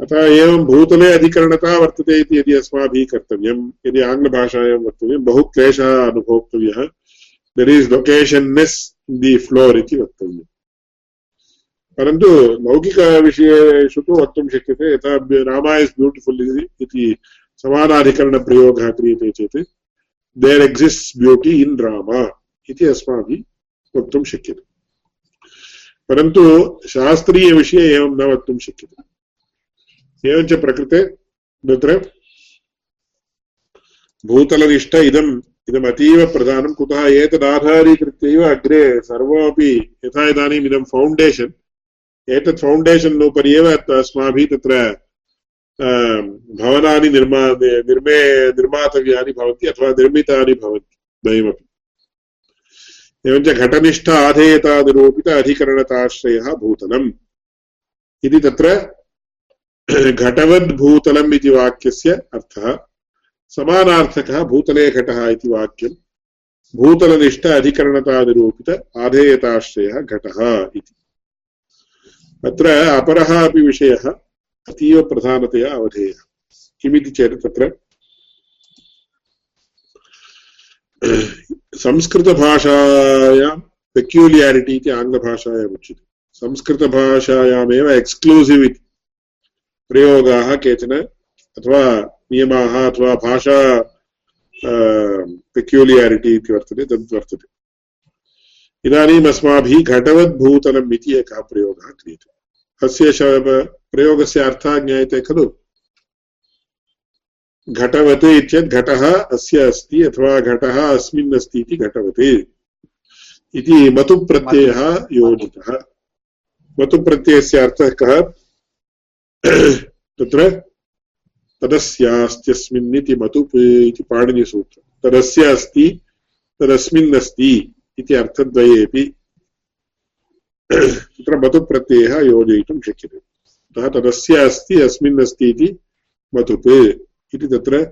अतः एवं भूतले अधिकरणता वर्तते इति यदि अस्माभिः कर्तव्यं, यदि आङ्ग्लभाषायां वक्तव्यं, बहु क्लेशः अनुभोक्तव्यः। There is locationness in the floor इति वक्तव्यम्। परन्तु लौकिकविषयेषु तु वक्तुं शक्यते, यथा रामा इस् ब्यूटिफुल् इति समानाधिकरणप्रयोगः क्रियते चेत् there exists beauty in Rama इति अस्माभिः वक्तुं शक्यते। परन्तु शास्त्रीयविषये एवं न वक्तुं शक्यते। एवञ्च प्रकृते तत्र भूतलनिष्ठ इदम् इदम् अतीव कुतः एतदाधारीकृत्यैव अग्रे सर्वमपि यथा इदानीम् इदं फौण्डेशन् एतत् फौण्डेशन् उपरि एव अस्माभिः तत्र भवनानि निर्मा, निर्मे, निर्मातव्यानि भवन्ति अथवा निर्मितानि भवन्ति, द्वयमपि। एवञ्च घटनिष्ठ आधेयतानिरूपित अधिकरणताश्रयः भूतलम्। इति तत्र घटवद्भूतलम् इति वाक्यस्य अर्थः। समानार्थकः भूतले घटः इति वाक्यम्। भूतलनिष्ठ अधिकरणतानिरूपित आधेयताश्रयः घटः इति। अत्र अपरः अपि विषयः अतीव प्रधानतया अवधेयः। किमिति चेत् तत्र संस्कृतभाषायां पेक्युलियारिटि इति आङ्ग्लभाषायाम् उच्यते। संस्कृतभाषायामेव एक्स्क्लूसिव् इति प्रयोगाः केचन अथवा नियमाः अथवा भाषा पेक्युलियारिटि इति वर्तते, तद् वर्तते। इदानीम् अस्माभिः घटवद्भूतलम् इति एकः प्रयोगः क्रियते। अस्य प्रयोगस्य अर्थः ज्ञायते खलु? घटवत् इत्येतत् घटः अस्य अस्ति अथवा घटः अस्मिन् अस्ति इति घटवत्। इति मतुप्रत्ययः योजितः। मतुप्रत्ययस्य अर्थः कः? तत्र तदस्यास्त्यस्मिन् इति मतुप् इति पाणिनिसूत्रम् तदस्य अस्ति तदस्मिन् अस्ति। इति अर्थद्वयेपि तत्र मतुप्रत्ययः योजयितुं शक्यते। अतः तदस्य अस्ति, अस्मिन् अस्ति इति मतुप् इति तत्र,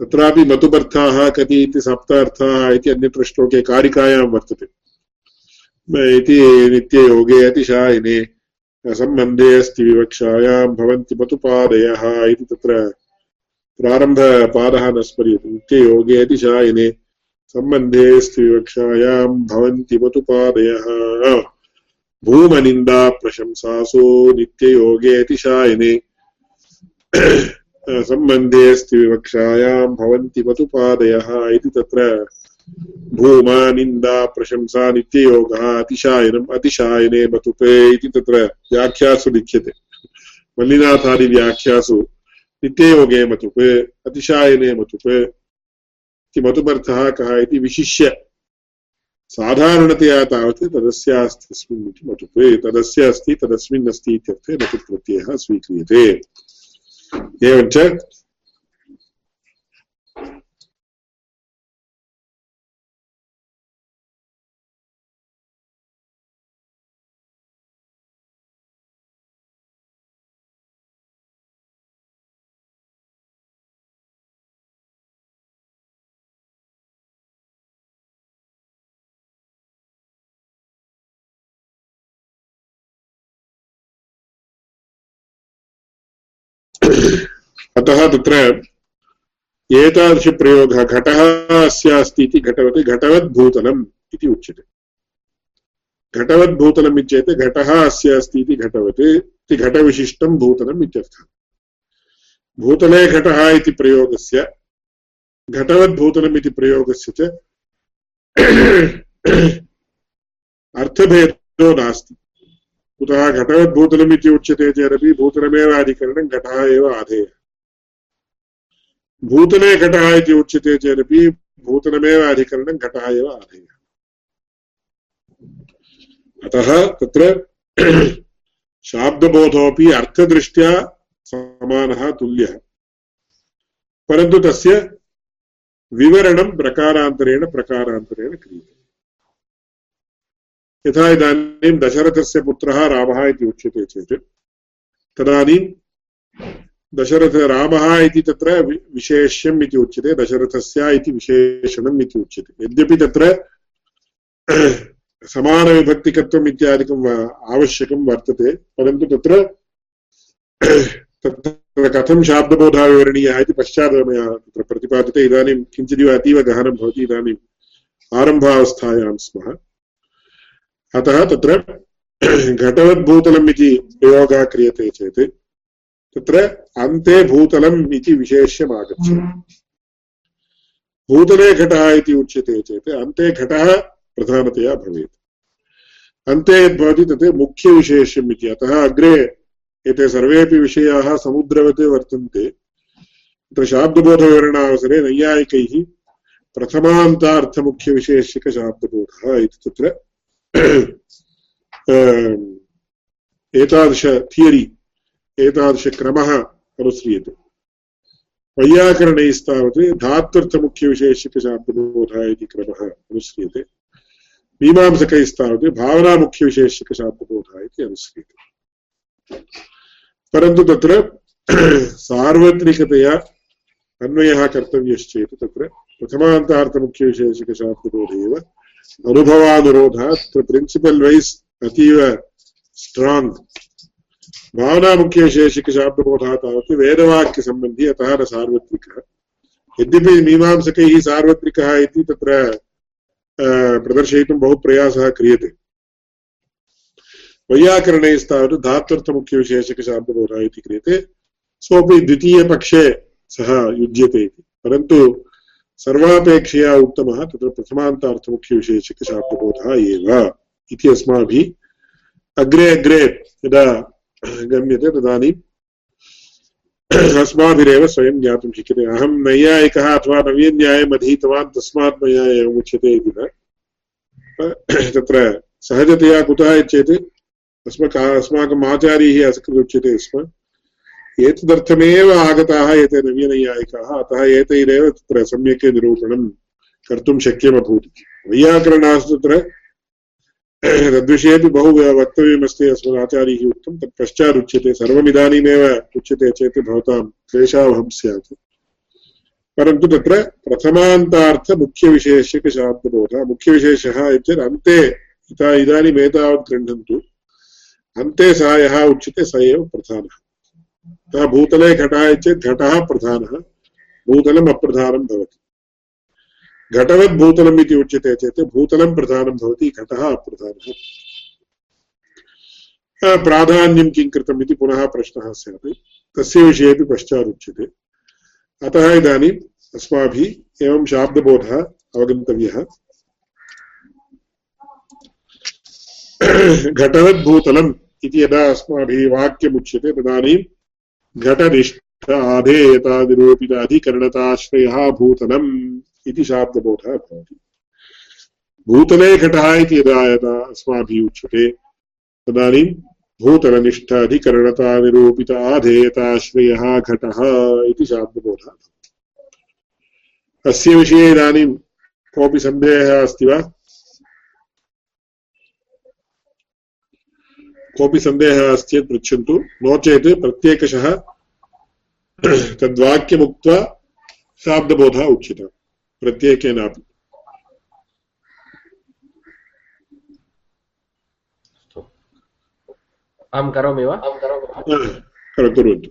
तत्रापि मतुबर्थाः कति इति सप्तार्थाः इति अन्यत्र श्लोके कारिकायां वर्तते। इति नित्ययोगे अतिशायिने सम्बन्धे अस्ति विवक्षायां भवन्ति मतुपादयः इति तत्र प्रारम्भपादः न स्मर्यते। नित्ययोगे अतिशायिने सम्बन्धे अस्ति विवक्षायां भवन्ति मतुपादयः। भूमनिन्दा प्रशंसासु नित्ययोगे अतिशायिने सम्बन्धे अस्ति विवक्षायां भवन्ति मतुपादयः इति तत्र भूमा प्रशंसा नित्ययोगः अतिशायनम् अतिशायने मतुपे इति तत्र व्याख्यासु लिख्यते। मल्लिनाथादिव्याख्यासु नित्ययोगे मतुपे, अतिशायने मतुप् मतुपर्थः कः इति विशिष्य। साधारणतया तावत् तदस्यास्ति अस्मिन् इति मतुप् तदस्य अस्ति तदस्मिन् अस्ति इत्यर्थे मतुप्रत्ययः स्वीक्रियते। एवञ्च अतः तत्र एतादृशप्रयोगः घटः अस्य अस्ति इति घटवत् घटवद्भूतलम् इति उच्यते। घटवद्भूतलम् इत्येते घटः अस्य अस्ति इति घटवत् इति घटविशिष्टं भूतलम् इत्यर्थः। भूतले घटः इति प्रयोगस्य घटवद्भूतलम् इति प्रयोगस्य च अर्थभेदो नास्ति। कुतः घटवद्भूतलम् उच्यते चेदपि भूतलमेव अधिकरणं घटः एव आधेयः। भूतले घटः इति उच्यते चेदपि भूतलमेव अधिकरणं घटः एव आधेयः। अतः तत्र शाब्दबोधोऽपि अर्थदृष्ट्या समानः तुल्यः। परन्तु तस्य विवरणं प्रकारान्तरेण प्रकारान्तरेण क्रियते। यथा इदानीं दशरथस्य पुत्रः रामः इति उच्यते चेत्, तदानीं दशरथ रामः इति तत्र विशेष्यम् इति उच्यते, दशरथस्य इति विशेषणम् इति उच्यते। यद्यपि तत्र समानविभक्तिकत्वम् इत्यादिकम् आवश्यकं वर्तते, परन्तु तत्र तत्र कथं शाब्दबोधः इति पश्चात् मया तत्र प्रतिपाद्यते इदानीं किञ्चिदिव अतीव गहनं भवति इदानीम् आरम्भावस्थायां स्मः। अतः तत्र घटवद्भूतलम् इति प्रयोगः क्रियते चेत् तत्र अन्ते भूतलम् इति विशेष्यम् आगच्छति भूतले घटः इति उच्यते चेत् अन्ते घटः प्रधानतया भवेत्। अन्ते यद्भवति तत् मुख्यविशेष्यम् इति अतः अग्रे एते सर्वेपि विषयाः समुद्रवत् वर्तन्ते। तत्र शाब्दबोधविवरणावसरे नैयायिकैः प्रथमान्तार्थमुख्यविशेष्यकशाब्दबोधः इति तत्र एतादृश थियरि एतादृशक्रमः अनुस्रियते वैयाकरणैस्तावत् धात्वर्थमुख्यविशेषकशाब्दबोधः इति क्रमः अनुस्रियते मीमांसकैस्तावत् भावनामुख्यविशेषकशाब्दबोधः इति अनुस्रियते परन्तु तत्र सार्वत्रिकतया अन्वयः कर्तव्यश्चेत् तत्र प्रथमान्तार्थमुख्यविशेषकशाब्दबोधे एव अनुभवानुरोधः तत्र प्रिन्सिपल् वैस् अतीव स्ट्राङ्ग् भावनामुख्यशेषिकशाब्दबोधः तावत् वेदवाक्यसम्बन्धी अतः न सार्वत्रिकः. यद्यपि मीमांसकैः सार्वत्रिकः इति तत्र प्रदर्शयितुं बहु प्रयासः क्रियते. वैयाकरणैस्तावत् धात्वर्थमुख्यविशेषकशाब्दबोधः इति क्रियते. सोऽपि द्वितीयपक्षे सः युज्यते इति. परन्तु सर्वापेक्षया उत्तमः, तत्र प्रथमान्तार्थमुख्यविशेषकशाब्दबोधः एव इति अस्माभिः अग्रे अग्रे यदा गम्यते तदानीम् अस्माभिरेव स्वयं ज्ञातुं शक्यते। अहं नैयायिकः अथवा नवीन्यायम् अधीतवान् तस्मात् मया एवम् उच्यते इति न। तत्र सहजतया कुतः चेत् अस्मक अस्माकम् आचार्यैः असकृत् उच्यते स्म। एतदर्थमेव आगताः एते नवीनैयायिकाः, अतः एतैरेव तत्र सम्यक् निरूपणं कर्तुं शक्यमभूत्। वैयाकरणास्तु तत्र तद्विषयेपि बहु वक्तव्यमस्ति अस्मद् आचार्यैः उक्तं, तत् पश्चादुच्यते, सर्वमिदानीमेव उच्यते चेत् भवतां क्लेशावहं स्यात्। परन्तु तत्र प्रथमान्तार्थमुख्यविशेषकशाब्दबोधः, मुख्यविशेषः चेत् अन्ते इदानीम् एतावत् गृह्णन्तु, अन्ते सः यः उच्यते स एव प्रधानः। अतः भूतले घटः चेत् घटः प्रधानः, भूतलम् अप्रधानं भवति। घटवद्भूतलम् इति उच्यते चेत् भूतलं प्रधानं भवति, घटः अप्रधानः। प्राधान्यं किं कृतम् इति पुनः प्रश्नः स्यात्। तस्य विषयेपि पश्चादुच्यते अतः इदानीम् अस्माभिः एवं शाब्दबोधः अवगन्तव्यः। घटवद्भूतलम् इति यदा अस्माभिः वाक्यमुच्यते तदानीं घटनिष्ठ आधेयतानिरूपित अधिकरणताश्रयः भूतलम् इति शाब्दबोधः भवति। भूतले घटः इति यदा यदा अस्माभिः उच्यते तदानीं भूतलनिष्ठ अधिकरणतानिरूपित आधेयताश्रयः घटः इति शाब्दबोधः अस्य विषये इदानीं कोऽपि सन्देहः अस्ति वा? कोऽपि सन्देहः अस्ति चेत् पृच्छन्तु। नो चेत् प्रत्येकशः तद्वाक्यमुक्त्वा शाब्दबोधः उच्यते। प्रत्येकेनापि। अहं करोमि वा? कुर्वन्तु।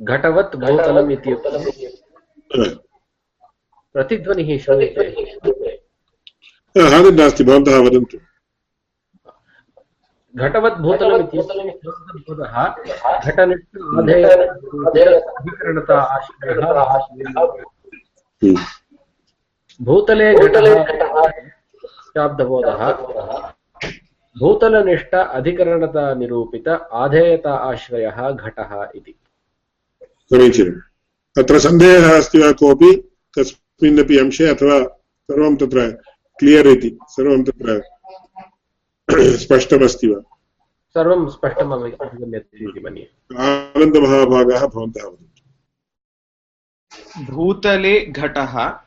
घटवत् भूतलम् इति। प्रतिध्वनिः श्रूयते। नास्ति भवन्तः वदन्तु। घटवत् भूतलम् इत्येतद् घटनिष्ठता आश्रयः। भूतले घटः शाब्दबोधः। भूतलनिष्ठ अधिकरणता निरूपित आधेयता आश्रयः घटः इति। समीचीनम् अत्र सन्देहः अस्ति वा कोऽपि? कस्मिन्नपि अंशे अथवा सर्वं तत्र क्लियर् इति। सर्वं तत्र स्पष्टमस्ति वा? सर्वं स्पष्टम् अवगम्यते इति मन्ये। आनन्दमहाभागाः भवन्तः वदन्तु। भूतले घटः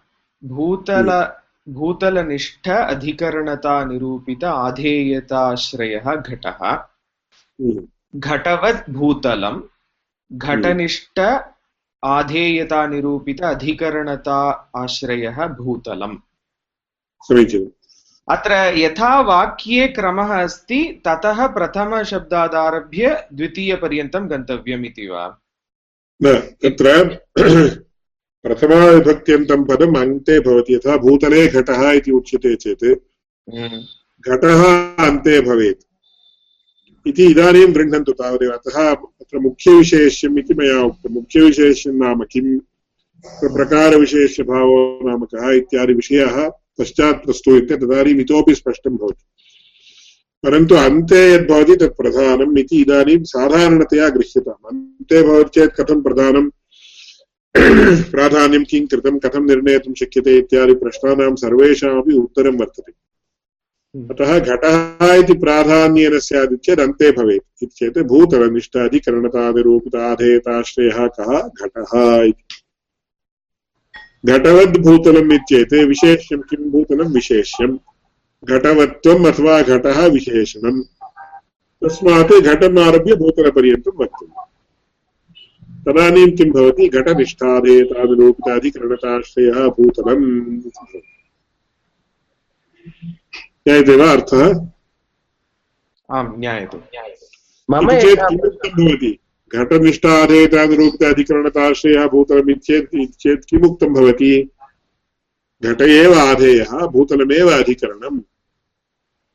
भूतल भूतलनिष्ठ अधिकरणता निरूपित आधेयताश्रयः घटः। घटवत् भूतलं घटनिष्ठ आधेयता निरूपित अधिकरणता आश्रयः भूतलम्। समीचीनम्। अत्र यथा वाक्ये क्रमः अस्ति ततः प्रथमशब्दादारभ्य द्वितीयपर्यन्तं गन्तव्यम् इति वा? न तत्र प्रथमाविभक्त्यन्तं पदम् अन्ते भवति यथा भूतले घटः इति उच्यते चेत्। घटः अन्ते भवेत्। इति इदानीं गृह्णन्तु तावदेव। अतः अत्र मुख्यविशेष्यम् इति मया उक्तं। मुख्यविशेष्यं नाम किं प्रकारविशेष्यभावो नाम कः इत्यादि विषयाः पश्चात् प्रस्तूयन्ते तदानीम् इतोपि स्पष्टं भवति। परन्तु अन्ते यद्भवति तत् प्रधानम् इति इदानीं साधारणतया गृह्यताम्। अन्ते भवति चेत् कथं प्रधानं प्राधान्यं किं कृतं कथं निर्णेतुं शक्यते इत्यादि प्रश्नानां सर्वेषामपि उत्तरं वर्तते। अतः घटः इति प्राधान्येन स्यात् चेत् अन्ते भवेत् इति चेत् भूतलनिष्ठाधिकरणतादिरूपिताधेयताश्रयः कः? घटः इति। घटवद्भूतलम् इत्येत् विशेष्यं किं भूतलं विशेष्यं घटवत्वम् अथवा घटः विशेषणम्। तस्मात् घटम् आरभ्य भूतलपर्यन्तं वक्तव्यम् तदानीं किं भवति? घटनिष्ठादेतादिरूपिताधिकरणताश्रयः भूतलम् ज्ञायते वा अर्थः? आम् ज्ञायते मम भवति? घटनिष्ठाधेयतानुरूपित अधिकरणताश्रयः भूतलमित्येत् चेत् किमुक्तं भवति। घट एव आधेयः भूतलमेव अधिकरणम्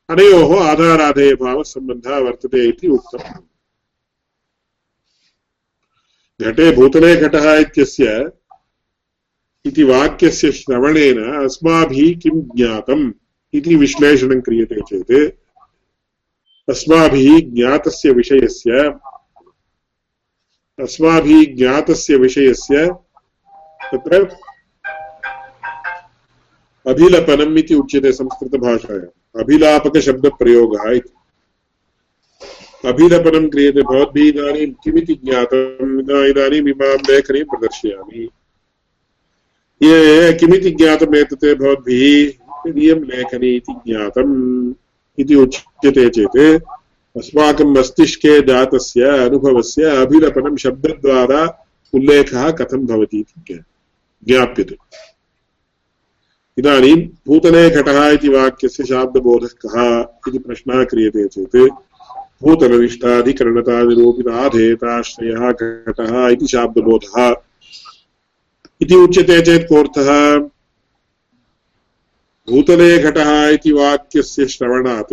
अनयोः आधाराधेयभावसम्बन्धः वर्तते इति उक्तम् घटे भूतले घटः इत्यस्य इति वाक्यस्य श्रवणेन अस्माभिः किं ज्ञातम् इति विश्लेषणं क्रियते चेत्, अस्माभिः ज्ञातस्य विषयस्य अस्माभिः ज्ञातस्य विषयस्य तत्र अभिलपनम् इति उच्यते संस्कृतभाषायाम्। अभिलापकशब्दप्रयोगः इति। अभिलपनं क्रियते भवद्भिः इदानीं किमिति ज्ञातम्? इदानीम् इमां लेखनीं प्रदर्शयामि। ये किमिति ज्ञातम् एतत् भवद्भिः? इयं लेखनी इति ज्ञातम् इति उच्यते चेत् अस्माकं मस्तिष्के जातस्य, अनुभवस्य अभिलपनं शब्दद्वारा उल्लेखः कथं भवति इति ज्ञाप्यते। इदानीं भूतले घटः इति वाक्यस्य शाब्दबोधः कः इति प्रश्नः क्रियते चेत् भूतलनिष्ठाधिकरणतानिरूपिताधेताश्रयः घटः इति शाब्दबोधः। इति उच्यते चेत् कोऽर्थः? भूतले घटः इति वाक्यस्य श्रवणात्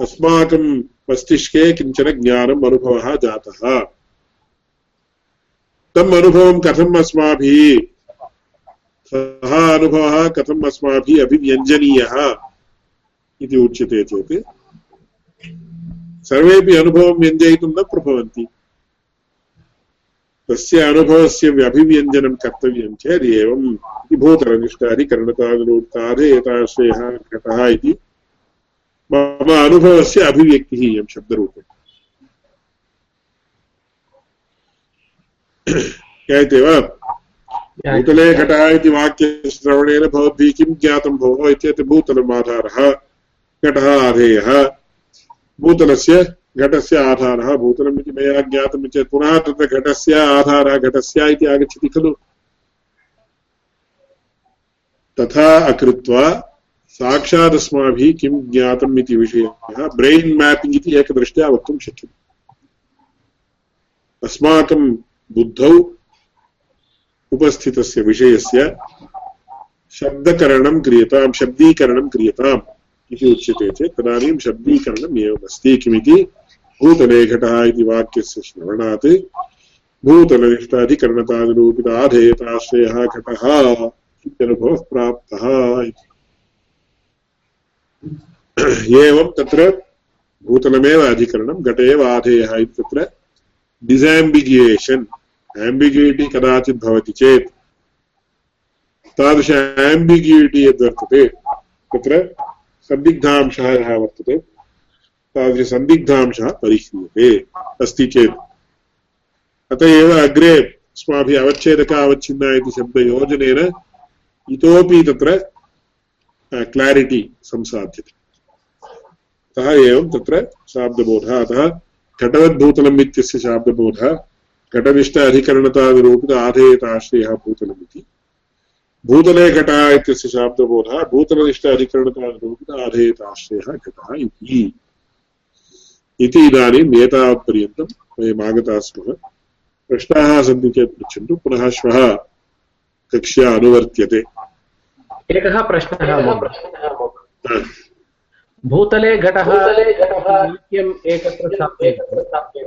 अस्माकं मस्तिष्के किंचन ज्ञानम् अनुभवः जातः। तम् अनुभवं कथम् अस्माभिः? सः अनुभवः कथम् अस्माभिः अभिव्यञ्जनीयः? इति उच्यते चेत्। सर्वेपि अनुभवं व्यञ्जयितुं न प्रभवन्ति। तस्य अनुभवस्य अभिव्यञ्जनं कर्तव्यं चेत् एवम्। इति एताश्रयः घटः इति मम अनुभवस्य अभिव्यक्तिः इयं शब्दरूपे ज्ञायते वा? भूतले घटः इति वाक्यश्रवणेन भवद्भिः किं ज्ञातं भोः इत्येतत् भूतलम् आधारः। घटः आधेयः। भूतलस्य घटस्य आधारः भूतलम् इति मया ज्ञातम् चेत् पुनः तत्र घटस्य आधारः घटस्य इति आगच्छति खलु। तथा अकृत्वा साक्षात् अस्माभिः किं ज्ञातम् इति विषयः ब्रेन् मैपिङ्ग् इति एकदृष्ट्या वक्तुं शक्यते अस्माकं बुद्धौ उपस्थितस्य विषयस्य शब्दकरणं क्रियतां, शब्दीकरणं क्रियताम् इति उच्यते चेत् तदानीं शब्दीकरणम् एवमस्ति। किमिति? भूतले घटः इति वाक्यस्य श्रवणात् भूतलनिष्ठाधिकरणतानुरूपित आधेयताश्रयः घटः इत्यनुभवः प्राप्तः एवं तत्र भूतलमेव अधिकरणं घट एव आधेयः इति तत्र आम्बिग्युइटि कदाचित् भवति चेत् तादृश आम्बिग्युइटि यद्वर्तते तत्र सन्दिग्धांशः यः वर्तते तादृशसन्दिग्धांशः परिह्रियते अस्ति चेत्। अत एव अग्रे अस्माभिः अवच्छेदक अवच्छिन्ना इति शब्दयोजनेन इतोपि तत्र क्लारिटि संसाध्यते अतः एवं तत्र शाब्दबोधः अतः घटवद्भूतलम् इत्यस्य शाब्दबोधः घटनिष्ठ अधिकरणतानिरूपित आधेयताश्रयः भूतलम् इति भूतले घटः इत्यस्य शाब्दबोधः भूतलनिष्ठ अधिकरणतानुरूपित आधेयताश्रयः घटः इति इति इदानीम् एतावत्पर्यन्तं वयम् आगताः स्मः प्रश्नाः सन्ति चेत् पृच्छन्तु पुनः श्वः कक्ष्या अनुवर्त्यते एकः प्रश्नः भूतले घटः नित्यम् एकत्र स्थाप्यते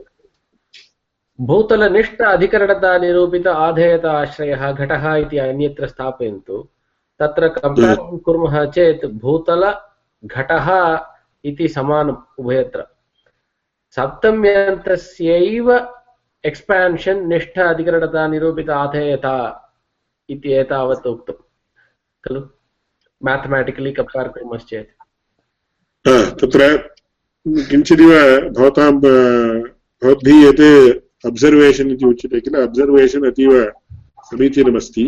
भूतलनिष्ठ अधिकरणता निरूपित आधेयता आश्रयः घटः इति अन्यत्र स्थापयन्तु। तत्र कम्पेरिसन् कुर्मः चेत् भूतलघटः इति समानम् उभयत्र। सप्तम्यन्तस्यैव एक्स्पान्शन् निष्ठ अधिकरणता निरूपित आधेयता इति एतावत् उक्तं खलु? मेथमेटिकलि कम्पेर् कुर्मश्चेत् तत्र किञ्चिदिव भवतां भवद्भिः यत् अब्सर्वेशन् इति उच्यते किल अब्सर्वेशन् अतीव समीचीनमस्ति।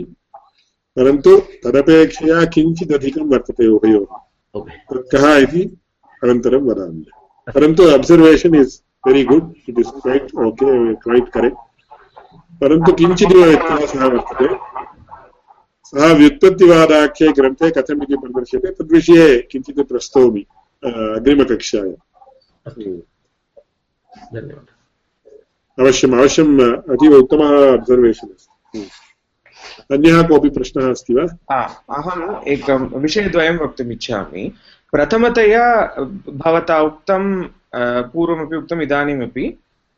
परन्तु तदपेक्षया किञ्चित् अधिकं वर्तते उभयोः। तत् कः इति अनन्तरं वदामि। परन्तु observation is very good it is quite okay quite correct परन्तु किञ्चिदिव व्यत्यासः वर्तते। सः व्युत्पत्तिवादाख्ये ग्रन्थे कथम् इति प्रदर्श्यते तद्विषये किञ्चित् प्रस्तौमि अग्रिमकक्षायाम् धन्यवादः अवश्यम् अवश्यम् अतीव उत्तमः अब्सर्वेशन् अस्ति अन्यः कोऽपि प्रश्नः अस्ति वा अहम् एकं विषयद्वयं वक्तुम् इच्छामि प्रथमतया भवता उक्तं पूर्वमपि उक्तम् इदानीमपि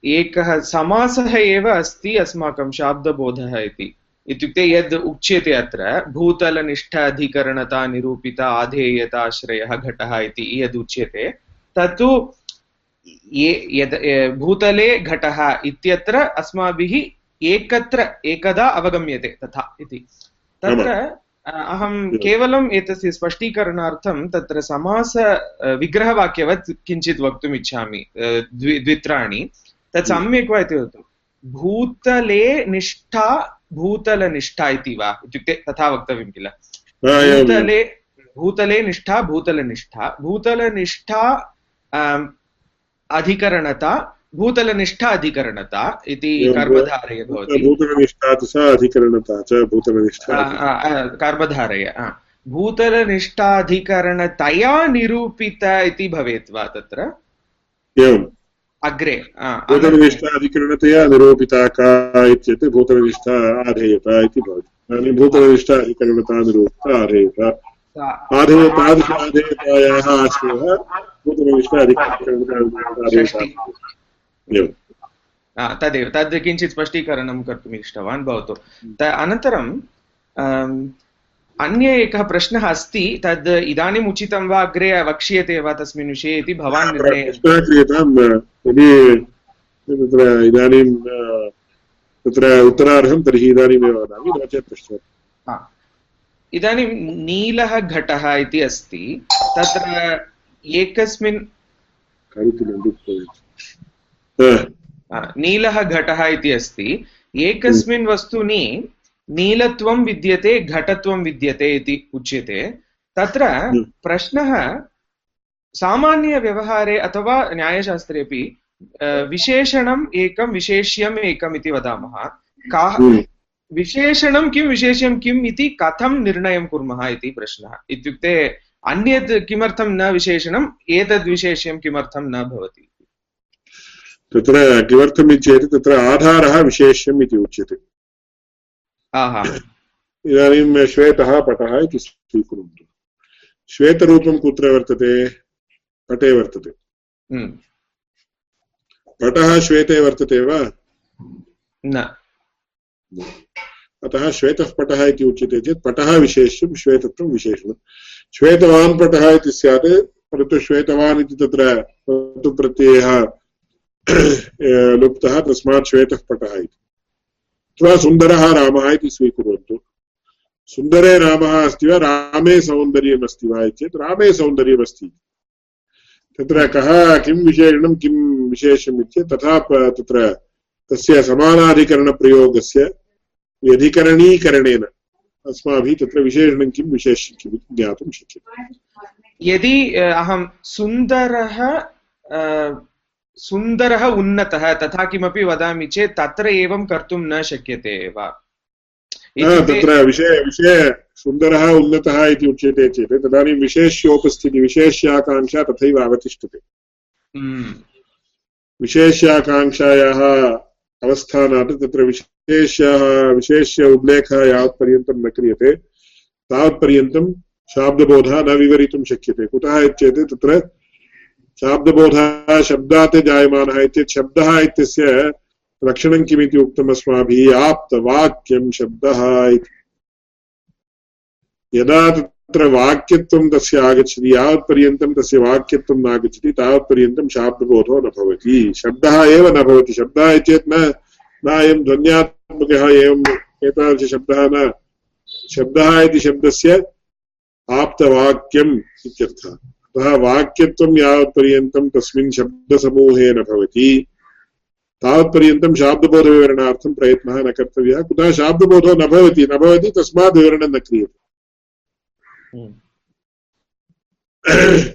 एकः समासः एव अस्ति अस्माकं शाब्दबोधः इति इत्युक्ते यद् उच्यते अत्र भूतलनिष्ठ अधिकरणता निरूपिता आधेयताश्रयः घटः इति यद् उच्यते तत्तु ये यद् भूतले घटः इत्यत्र अस्माभिः एकत्र एकदा अवगम्यते तथा इति। तत्र अहं केवलम् एतस्य स्पष्टीकरणार्थं तत्र समास विग्रहवाक्यवत् किञ्चित् वक्तुम् इच्छामि द्वि द्वित्राणि। तत् सम्यक् वा इति वदतु? भूतले निष्ठा भूतलनिष्ठा इति वा? इत्युक्ते तथा वक्तव्यं किल? भूतले भूतले निष्ठा भूतलनिष्ठा भूतलनिष्ठा अधिकरणता भूतलनिष्ठा अधिकरणता इति कर्मधारय भवति। भूतलनिष्ठा च अधिकरणता। च भूतलनिष्ठा कर्मधारय भूतलनिष्ठाधिकरणतया निरूपित इति भवेत् वा तत्र? एवम्। अग्रे भूतलनिष्ठा अधिकरणतया निरूपिता का इत्येते भूतलनिष्ठा आधेयता इति भवति। इदानीं भूतलनिष्ठा अधिकरणता निरूपिता आधेयता। आधेय तादृश आधेयतायाः आश्रयः भूतलनिष्ठा अधिकरणता तदेव। तद् किञ्चित् स्पष्टीकरणं कर्तुम् इष्टवान् भवतु। अनन्तरं अन्य एकः प्रश्नः अस्ति तद् इदानीम् उचितं वा अग्रे वक्ष्यते वा तस्मिन् विषये इति भवान् क्रियतां यदि तत्र इदानीं तत्र उत्तरार्हं तर्हि इदानीमेव वदामि नो चेत् पश्चात् इदानीं नीलः घटः इति अस्ति तत्र एकस्मिन् नीलः घटः इति अस्ति एकस्मिन् वस्तुनि नीलत्वं विद्यते घटत्वं विद्यते इति उच्यते। तत्र प्रश्नः सामान्यव्यवहारे अथवा न्यायशास्त्रेपि विशेषणम् एकं विशेष्यम् एकम् इति वदामः। काः विशेषणं किं विशेष्यं किम् इति कथं निर्णयं कुर्मः इति प्रश्नः। इत्युक्ते अन्यत् किमर्थं न विशेषणम् एतद् विशेष्यं किमर्थं न भवति। तत्र किमर्थम् चेत् तत्र आधारः विशेष्यम् इति उच्यते। इदानीं श्वेतः पटः इति स्वीकुर्वन्तु। श्वेतरूपं कुत्र वर्तते? पटे वर्तते। पटः श्वेते वर्तते वा? न। अतः श्वेतः पटः इति उच्यते चेत् पटः विशेष्यं श्वेतत्वं विशेषणं श्वेतवान् पटः इति स्यात् परन्तु श्वेतवान् इति तत्र प्रत्ययः लुप्तः तस्मात् श्वेतः पटः इति। अथवा सुन्दरः रामः इति स्वीकुर्वन्तु। सुन्दरे रामः अस्ति वा? रामे सौन्दर्यम् अस्ति वा चेत् रामे सौन्दर्यमस्ति। तत्र कः, किं विशेषणं, किं विशेषम् तथा तत्र तस्य समानाधिकरणप्रयोगस्य व्यधिकरणीकरणेन अस्माभिः तत्र विशेषणं किं विशेषं किम् इति ज्ञातुं शक्यते। यदि, अहं सुन्दरः सुन्दरः उन्नतः तथा किमपि वदामि चेत् तत्र एवं कर्तुं न शक्यते एव। तत्र विषय विषय सुन्दरः उन्नतः इति उच्यते चेत् तदानीं विशेष्योपस्थितिः विशेष्याकाङ्क्षा तथैव अवतिष्ठते। विशेष्याकाङ्क्षायाः अवस्थानात् तत्र विशेष्यः विशेष्य उल्लेखः यावत्पर्यन्तं न क्रियते। तावत्पर्यन्तं शाब्दबोधः न विवरितुं शक्यते। कुतः चेत् तत्र शाब्दबोधः शब्दात् जायमानः इत्येतत् शब्दः इत्यस्य लक्षणं किमिति उक्तम् अस्माभिः आप्तवाक्यं शब्दः इति। यदा तत्र वाक्यत्वं तस्य आगच्छति यावत्पर्यन्तं तस्य वाक्यत्वं नागच्छति तावत्पर्यन्तं शाब्दबोधो न भवति। शब्दः एव न भवति। शब्दः चेत् न न अयं ध्वन्यात्मकः, एवम् एतादृशशब्दः न। शब्दः इति शब्दस्य आप्तवाक्यम् इत्यर्थः। अतः वाक्यत्वं यावत्पर्यन्तं तस्मिन् शब्दसमूहे न भवति। तावत्पर्यन्तं शाब्दबोधविवरणार्थं प्रयत्नः न कर्तव्यः। कुतः शाब्दबोधो न भवति? न भवति तस्मात् विवरणं न क्रियते।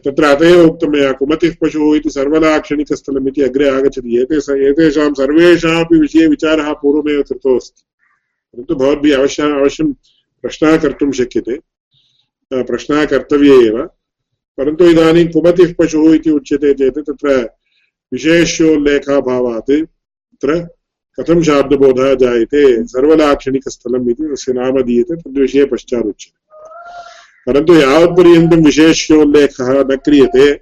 तत्र अत एव उक्तं मया कुमतिः पशुः इति सर्वलाक्षणिकस्थलम् इति अग्रे आगच्छति। एते एतेषां सर्वेषामपि विषये विचारः पूर्वमेव कृतोऽस्ति परन्तु भवद्भिः अवश्यम् अवश्यं प्रश्नः कर्तुं शक्यते। प्रश्नः कर्तव्य एव। परन्तु इदानीं कुमतिः पशुः इति उच्यते चेत् तत्र विशेष्योल्लेखाभावात् तत्र कथं शाब्दबोधः जायते, सर्वलाक्षणिकस्थलम् इति तस्य नाम दीयते, तद्विषये पश्चादुच्यते परन्तु यावत्पर्यन्तं विशेष्योल्लेखः न क्रियते।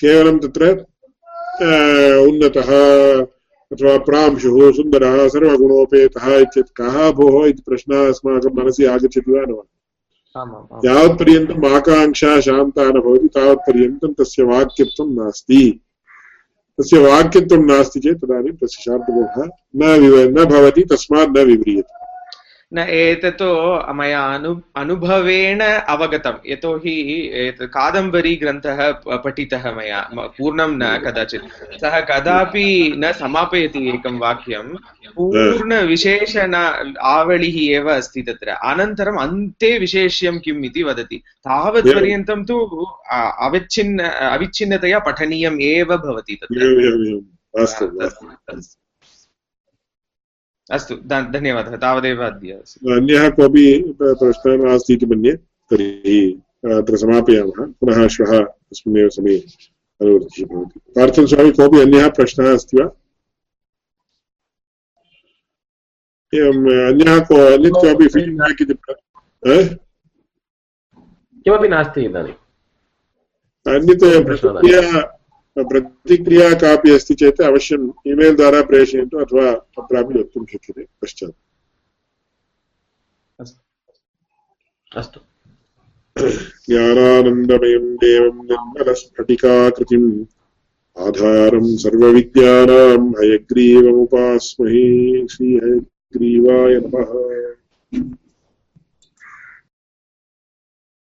केवलं तत्र उन्नतः अथवा प्रांशुः, सुन्दरः, सर्वगुणोपेतः इत्येतत् कः भोः इति प्रश्नः अस्माकं मनसि आगच्छति वा न वा? यावत्पर्यन्तम् आकाङ्क्षा शान्ता न भवति तावत्पर्यन्तं तस्य वाक्यत्वं नास्ति। तस्य वाक्यत्वं नास्ति चेत् तदानीं तस्य शाब्दबोधः न विव न भवति, तस्मात् न विव्रियते। न एतत् मया अनु अनुभवेन अवगतं। यतोहि एतत् कादम्बरी ग्रन्थः पठितः मया पूर्णं न कदाचित्। सः कदापि न समापयति एकं वाक्यं। पूर्णविशेषण आवलिः एव अस्ति तत्र। अनन्तरम् अन्ते विशेष्यं किम् इति वदति। तावत्पर्यन्तं तु अविच्छिन्न अविच्छिन्नतया पठनीयम् एव भवति तत्र। अस्तु धन्यवादः तावदेव अद्य अन्यः कोऽपि प्रश्नः नास्ति इति मन्ये तर्हि अत्र समापयामः। पुनः श्वः तस्मिन्नेव समये अनुवृत्तिः भवति। पार्थन् स्वामी कोऽपि अन्यः प्रश्नः अस्ति वा? एवम् अन्यः को अन्यत् कोऽपि फीड्बेक् इति किमपि नास्ति इदानीम् अन्यत् प्रतिक्रिया कापि अस्ति चेत् अवश्यम् ईमेल् द्वारा प्रेषयन्तु अथवा तत्रापि वक्तुं शक्यते पश्चात्। अस्तु। ज्ञानानन्दमयं देवं निर्मलस्फटिकाकृतिम् आधारं सर्वविद्यानां हयग्रीवमुपास्महे श्रीहयग्रीवाय नमः।